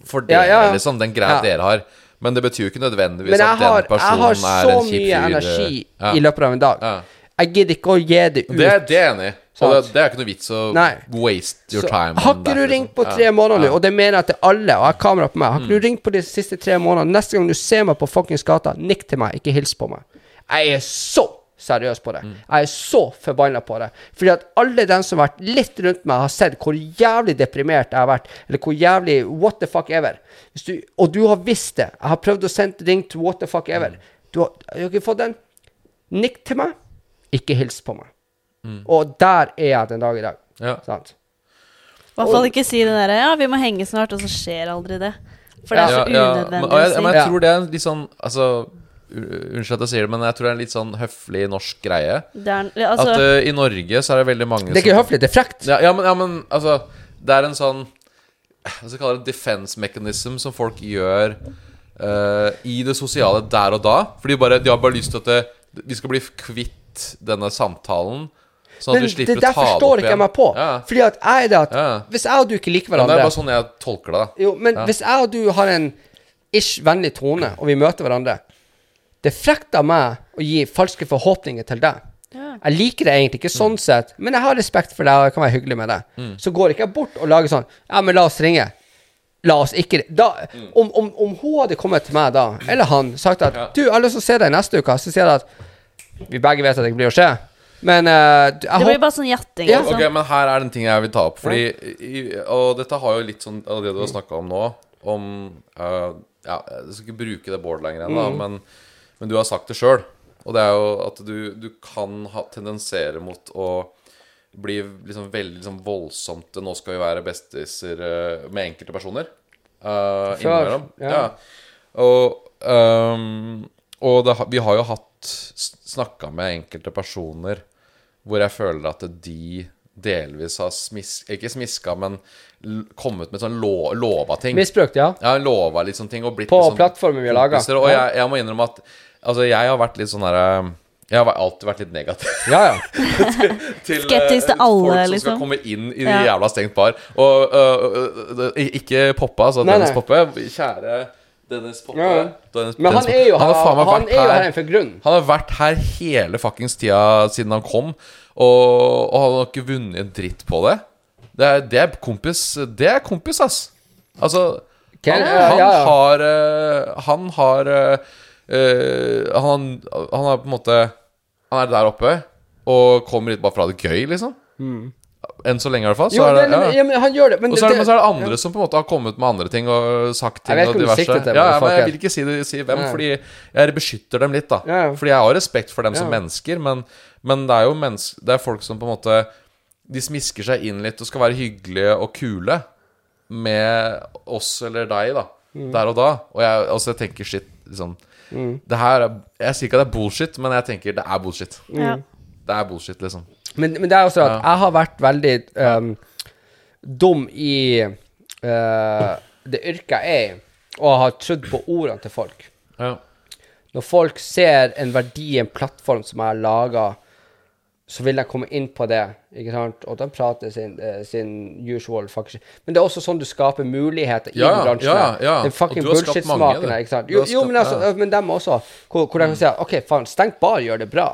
S2: for det,
S1: Ja, ja,
S2: liksom. Den greia dere har. Men det betyr jo ikke nødvendigvis
S1: Men jeg
S2: at den
S1: har, jeg
S2: personen
S1: har
S2: er
S1: så
S2: en kjip
S1: mye energi
S2: ja.
S1: i løpet av en dag.
S2: Ja.
S1: Jeg gidder ikke å gi det ut.
S2: Det, det er jeg enig i. Og det, det er ikke noe vits å
S1: Nei.
S2: waste your
S1: Så
S2: time.
S1: har ikke du
S2: liksom.
S1: ringt på
S2: Ja.
S1: tre måneder nå,
S2: Mm.
S1: og det mener jeg til alle, og jeg har kamera på meg Har ikke du ringt på de siste tre månedene, neste gang du ser meg på fuckings gata, nikk til meg, ikke hils på meg. Jeg er så seriøs på det.
S2: Mm.
S1: Jeg er så forbanna på det. Fordi at alle dem som har vært litt rundt meg, har sett hvor jævlig deprimert jeg har vært, eller hvor jævlig what the fuck ever. Hvis du, og du har visst det. Jeg har prøvd å sende ring til what the fuck ever.
S2: Mm.
S1: Du har, har ikke fått den. Nikk til meg, ikke hils på meg.
S2: Mm.
S1: Og der er jeg den dag i dag.
S2: Ja.
S1: Sant?
S3: I hvert fall ikke si det derre 'ja, vi må henge snart', og så skjer aldri det. For det er så
S2: ja,
S3: unødvendig
S2: men, og jeg, men jeg tror det er litt sånn Altså, unnskyld at jeg sier det, men jeg tror det er en litt sånn høflig norsk greie.
S3: Det er, altså,
S2: At uh, i Norge så er det veldig mange
S1: Det er ikke høflig, det er frekt.
S2: Ja, ja, men, ja, men altså Det er en sånn Hva skal jeg kalle det defense mechanism som folk gjør uh, i det sosiale der og da. For de, bare, de har bare lyst til at det, de skal bli kvitt denne samtalen. Sånn at
S1: Men
S2: du
S1: det
S2: slipper å
S1: der
S2: ta det
S1: forstår ikke jeg meg på.
S2: Ja.
S1: Fordi at jeg er det at
S2: Ja.
S1: Hvis jeg og du ikke liker
S2: Ja, men det er bare sånn jeg tolker det. da
S1: Jo, men hvis jeg og du har en ish vennlig tone, og vi møter hverandre Det er frekt av meg å gi falske forhåpninger til deg.
S3: Ja.
S1: Jeg liker det egentlig ikke sånn sett, men jeg har respekt for deg, og jeg kan være hyggelig med deg.
S2: Mm.
S1: Så går ikke jeg bort og lager sånn Ja, men la oss ringe. La oss ikke da,
S2: Mm.
S1: om, om, om hun hadde kommet til meg da, eller han, sagt at
S2: Ja.
S1: Du, jeg har lyst til å se deg neste uke, så sier jeg at Vi begge vet at det ikke blir å skje, men uh, du- jeg
S3: det blir bare sånn jatting.
S1: Ja.
S3: liksom.
S2: Ok, men her er det en ting jeg vil ta opp. Fordi i, Og dette har jo litt sånn av det du har snakka om nå, om uh, Ja, jeg skal ikke bruke det borderline-greiene, mm. men, men du har sagt det sjøl. Og det er jo at du, du kan ha, tendensere mot å bli liksom veldig liksom voldsomt Nå skal vi være bestiser eh, med enkelte personer. Uh, innimellom.
S1: ja.
S2: Ja. Og, um, og det, vi har jo hatt snakka med enkelte personer hvor jeg føler at de delvis har smis, ikke smiska, men kommet med sånn lo lova ting.
S1: Misbrukt, ja.
S2: Ja, lova litt sånne ting.
S1: På
S2: sånn
S1: plattformen vi har laga.
S2: Og jeg, jeg må innrømme at Altså, jeg har vært litt sånn herre Jeg har alltid vært litt negativ
S1: Ja, ja.
S2: til
S3: Skeptisk til
S2: eh,
S3: alle,
S2: folk som
S3: liksom.
S2: skal komme inn i
S3: Ja.
S2: jævla stengt bar. Og uh, øh, ikke Poppa, altså
S1: Nei,
S2: Dennis
S1: nei.
S2: Poppe. Kjære Dennis Poppe.
S1: Ja.
S2: Dennis,
S1: Men han
S2: Dennis
S1: er jo han
S2: har
S1: han er jo her
S2: her
S1: for grunn.
S2: Han har vært her hele fuckings tida siden han kom, og, og han har ikke vunnet en dritt på det. Det er, det er kompis Det er kompis, ass. Altså han,
S1: har
S2: han har Han har øh, han, han er på en måte Han er der oppe og kommer litt bare for å ha det gøy, liksom. Enn så lenge, i hvert fall. Så
S1: Jo,
S2: er
S1: det, men,
S2: ja.
S1: ja, men han gjør det. Men
S2: Og så er, det,
S1: det-
S2: så er det andre som på en måte har kommet med andre ting og sagt ting. Og diverse.
S1: til,
S2: ja, ja, men jeg vil ikke si, det, si hvem,
S1: Ja.
S2: fordi jeg beskytter dem litt. da
S1: Ja, ja.
S2: Fordi jeg har respekt for dem som mennesker, men, men det er jo mennesker, det er folk som på en måte De smisker seg inn litt og skal være hyggelige og kule med oss eller deg, da.
S1: Mm.
S2: Der og da. Og jeg, altså, jeg tenker shit, liksom Det her er, Jeg sier ikke at det er bullshit, men jeg tenker det er bullshit.
S3: Ja.
S2: Det er bullshit, liksom.
S1: Men, men det er også at
S2: Ja.
S1: jeg har vært veldig um, dum i uh, det yrket jeg er i, og har trodd på ordene til folk.
S2: Ja.
S1: Når folk ser en verdi i en plattform som jeg har laga, så vil jeg komme inn på det, ikke sant? og de prater sin, eh, sin usual faktisk. Men det er også sånn du skaper muligheter i
S2: Ja,
S1: den bransjen.
S2: ja,
S1: ja,
S2: ja.
S1: Den fucking bullshit-smaken. Jo, jo men, altså, men dem også, hvor, hvor de kan si at OK, faen, stengt bar gjør det bra.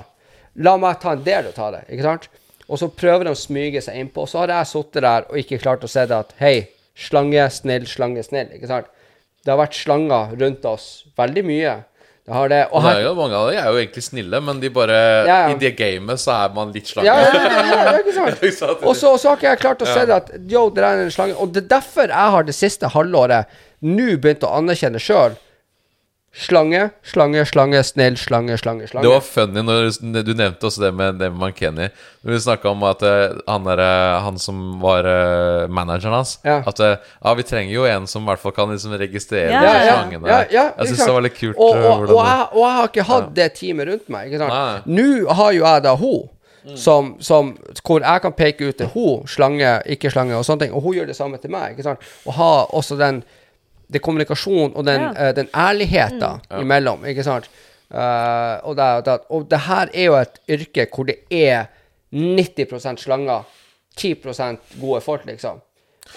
S1: La meg ta en del og av det, ikke sant? Og så prøver de å smyge seg innpå, og så har jeg sittet der og ikke klart å se det at hei, slange, snill, slange, snill, ikke sant? Det har vært slanger rundt oss veldig mye. Det har det. Og
S2: her... det er jo, mange av dem er jo egentlig snille, men de bare
S1: Ja, ja.
S2: I det gamet så er man litt slange.
S1: Ja, ja, ja, ikke sant? Og så, har ikke jeg klart å se det at yo, det er en slange. Og det er derfor jeg har det siste halvåret nå begynt å anerkjenne sjøl. Slange, slange, slange, snill, slange, slange, slange.
S2: Det var funny når du, du nevnte også det med, det med Mankenny. Når vi snakka om at eh, han, der, eh, han som var eh, manageren hans
S1: Ja.
S2: At ja, vi trenger jo en som i hvert fall kan liksom registrere
S3: Ja,
S2: de
S3: ja, ja.
S2: slangene.
S1: Ja, ja,
S2: jeg syns det var litt kult.
S1: Og, og, og, jeg, og jeg har ikke hatt det teamet rundt meg. Ikke sant? Nå har jo jeg da hun, som, som, hvor jeg kan peke ut til hun, slange, ikke slange, og sånne ting. Og hun gjør det samme til meg. ikke sant? Og ha også den det kommunikasjon og den,
S3: Ja.
S1: eh, den ærligheten imellom, ikke sant? Uh, og, det, det, og det her er jo et yrke hvor det er 90% slanger, 10% gode folk, liksom.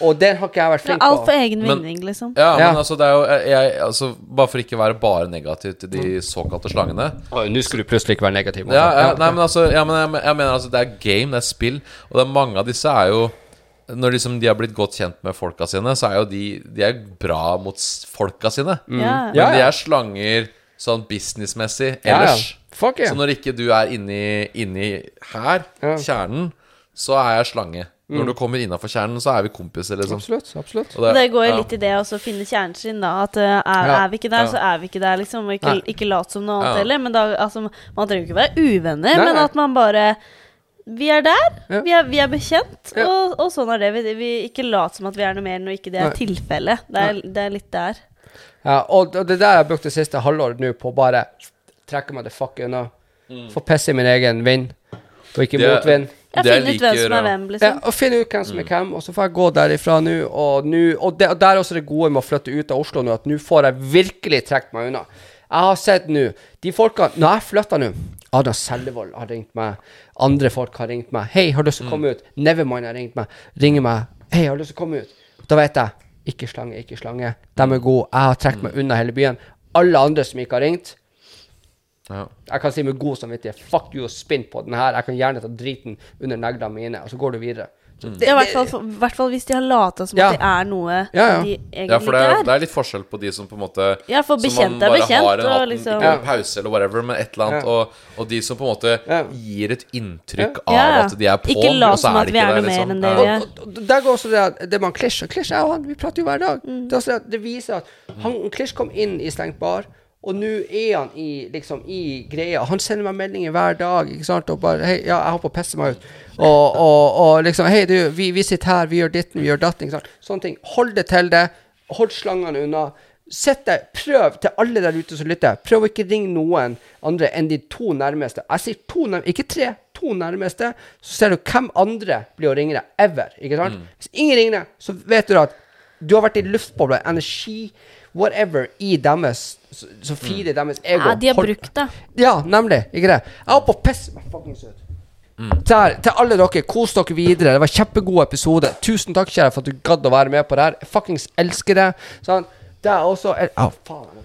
S1: Og den har ikke jeg vært flink på.
S3: alt for egen vinning, liksom.
S2: Ja,
S1: Ja.
S2: men altså, det er jo jeg, jeg, altså, Bare for ikke å være bare negativ til de såkalte slangene.
S1: Nå skulle du plutselig ikke være negativ.
S2: Ja, ja, nei, men altså, ja, men jeg, jeg mener altså Det er game, det er spill. Og det er mange av disse er jo Når liksom de har blitt godt kjent med folka sine, så er jo de De er bra mot s- folka sine.
S3: Ja.
S2: Men
S1: Mm.
S2: De er slanger sånn businessmessig
S1: Ja, ja.
S2: ellers.
S1: Fuck yeah.
S2: Så når ikke du er inni, inni her, kjernen, så er jeg slange. Når du kommer innafor kjernen, så er vi kompiser, liksom.
S1: Absolutt. absolutt.
S2: Og
S3: Det går jo
S2: ja.
S3: litt i det også, å finne kjernen sin, da. At eh, er,
S1: Ja.
S3: er vi ikke der,
S2: Ja.
S3: så er vi ikke der, liksom. Og ikke,
S1: Nei.
S3: ikke lat som noe annet
S2: Ja.
S3: heller. Men da, altså, man trenger jo ikke være uvenner,
S1: Nei,
S3: men
S1: nei.
S3: at man bare Vi er der.
S1: Ja.
S3: Vi, er, vi er bekjent,
S1: Ja.
S3: og, og sånn er det. Vi, vi ikke lat som at vi er noe mer når ikke det er tilfellet. Det, det er litt der.
S1: Ja, og og det er der jeg har brukt det siste halvåret nå på å bare trekke meg the fuck unna. Få pisse i min egen vind, og ikke
S2: Mm. Det-
S1: motvind.
S3: Jeg
S2: Det jeg
S3: finner ut hvem som er
S2: hvem,
S3: hvem,
S1: Ja,
S3: liksom.
S1: og finne ut hvem som er hvem, og så får jeg gå derifra nå. Og, nu, og, det, og der er også det gode med å flytte ut av Oslo nå, at nå får jeg virkelig trukket meg unna. Jeg har sett nå De folka Når jeg flytter nå Ada Sellevold har ringt meg. Andre folk har ringt meg. 'Hei, har du lyst til å komme ut?' Nevermind har ringt meg. Ringer meg. 'Hei, har du lyst til å komme ut?' Da vet jeg. Ikke slange, ikke slange. De er gode. Jeg har trukket meg unna hele byen. Alle andre som ikke har ringt
S2: Ja.
S1: Jeg kan si med god samvittighet Fuck you og spinn på den her. Jeg kan gjerne ta driten under neglene mine, og så går du videre. Det,
S3: Ja, i hvert fall, for- hvert fall hvis de har lata som
S1: Ja.
S3: at det er noe
S1: Ja, ja.
S3: de egentlig
S2: Ja, for det,
S3: ikke
S2: det
S3: er.
S2: er litt forskjell på de som på en måte
S3: Ja, for bekjent er bekjent,
S2: har en,
S3: og
S2: hatten-
S3: liksom-
S2: Ikke en pause eller whatever, men et eller annet.
S1: Ja.
S2: Og, og de som på en måte
S1: Ja.
S2: gir et inntrykk
S1: Ja.
S2: av at de er på,
S3: ikke
S2: og så er de
S3: vi
S2: ikke
S3: er
S2: det,
S3: noe mer
S2: liksom.
S3: enn det
S2: Ja.
S3: er.
S1: og, og, og der går også det at det man Klisj og Klisj er jo han, vi prater jo hver dag.
S3: Mm.
S1: Det, er også det, at det viser at han Klisj kom inn i stengt bar, og nå er han i, liksom, i greia. Han sender meg meldinger hver dag ikke sant? og bare 'Hei, ja, jeg holder på å pisse meg ut.' Og, og, og liksom 'Hei, du, vi, vi sitter her, vi gjør ditten, vi gjør datten.' ikke sant? Sånne ting. Hold det til det. Hold slangene unna. Sett deg, Prøv til alle der ute som lytter. Prøv å ikke ringe noen andre enn de to nærmeste. Jeg sier to nærmeste, ikke tre. To nærmeste. Så ser du hvem andre blir å ringe deg. Ever. Ikke sant? Hvis ingen ringer deg, så vet du at du har vært i luftboble, energi, whatever, i deres Så, så feeder deres ego.
S3: Ja, de har
S1: Hold-
S3: brukt det.
S1: ja, nemlig. Ikke det? Jeg holdt på å pisse meg fuckings ut.
S2: Mm.
S1: Der, til alle dere, kos dere videre. Det var kjempegod episode. Tusen takk, kjære, for at du gadd å være med på det her. Jeg fuckings elsker det. Sånn. Det er også Å, faen. jeg må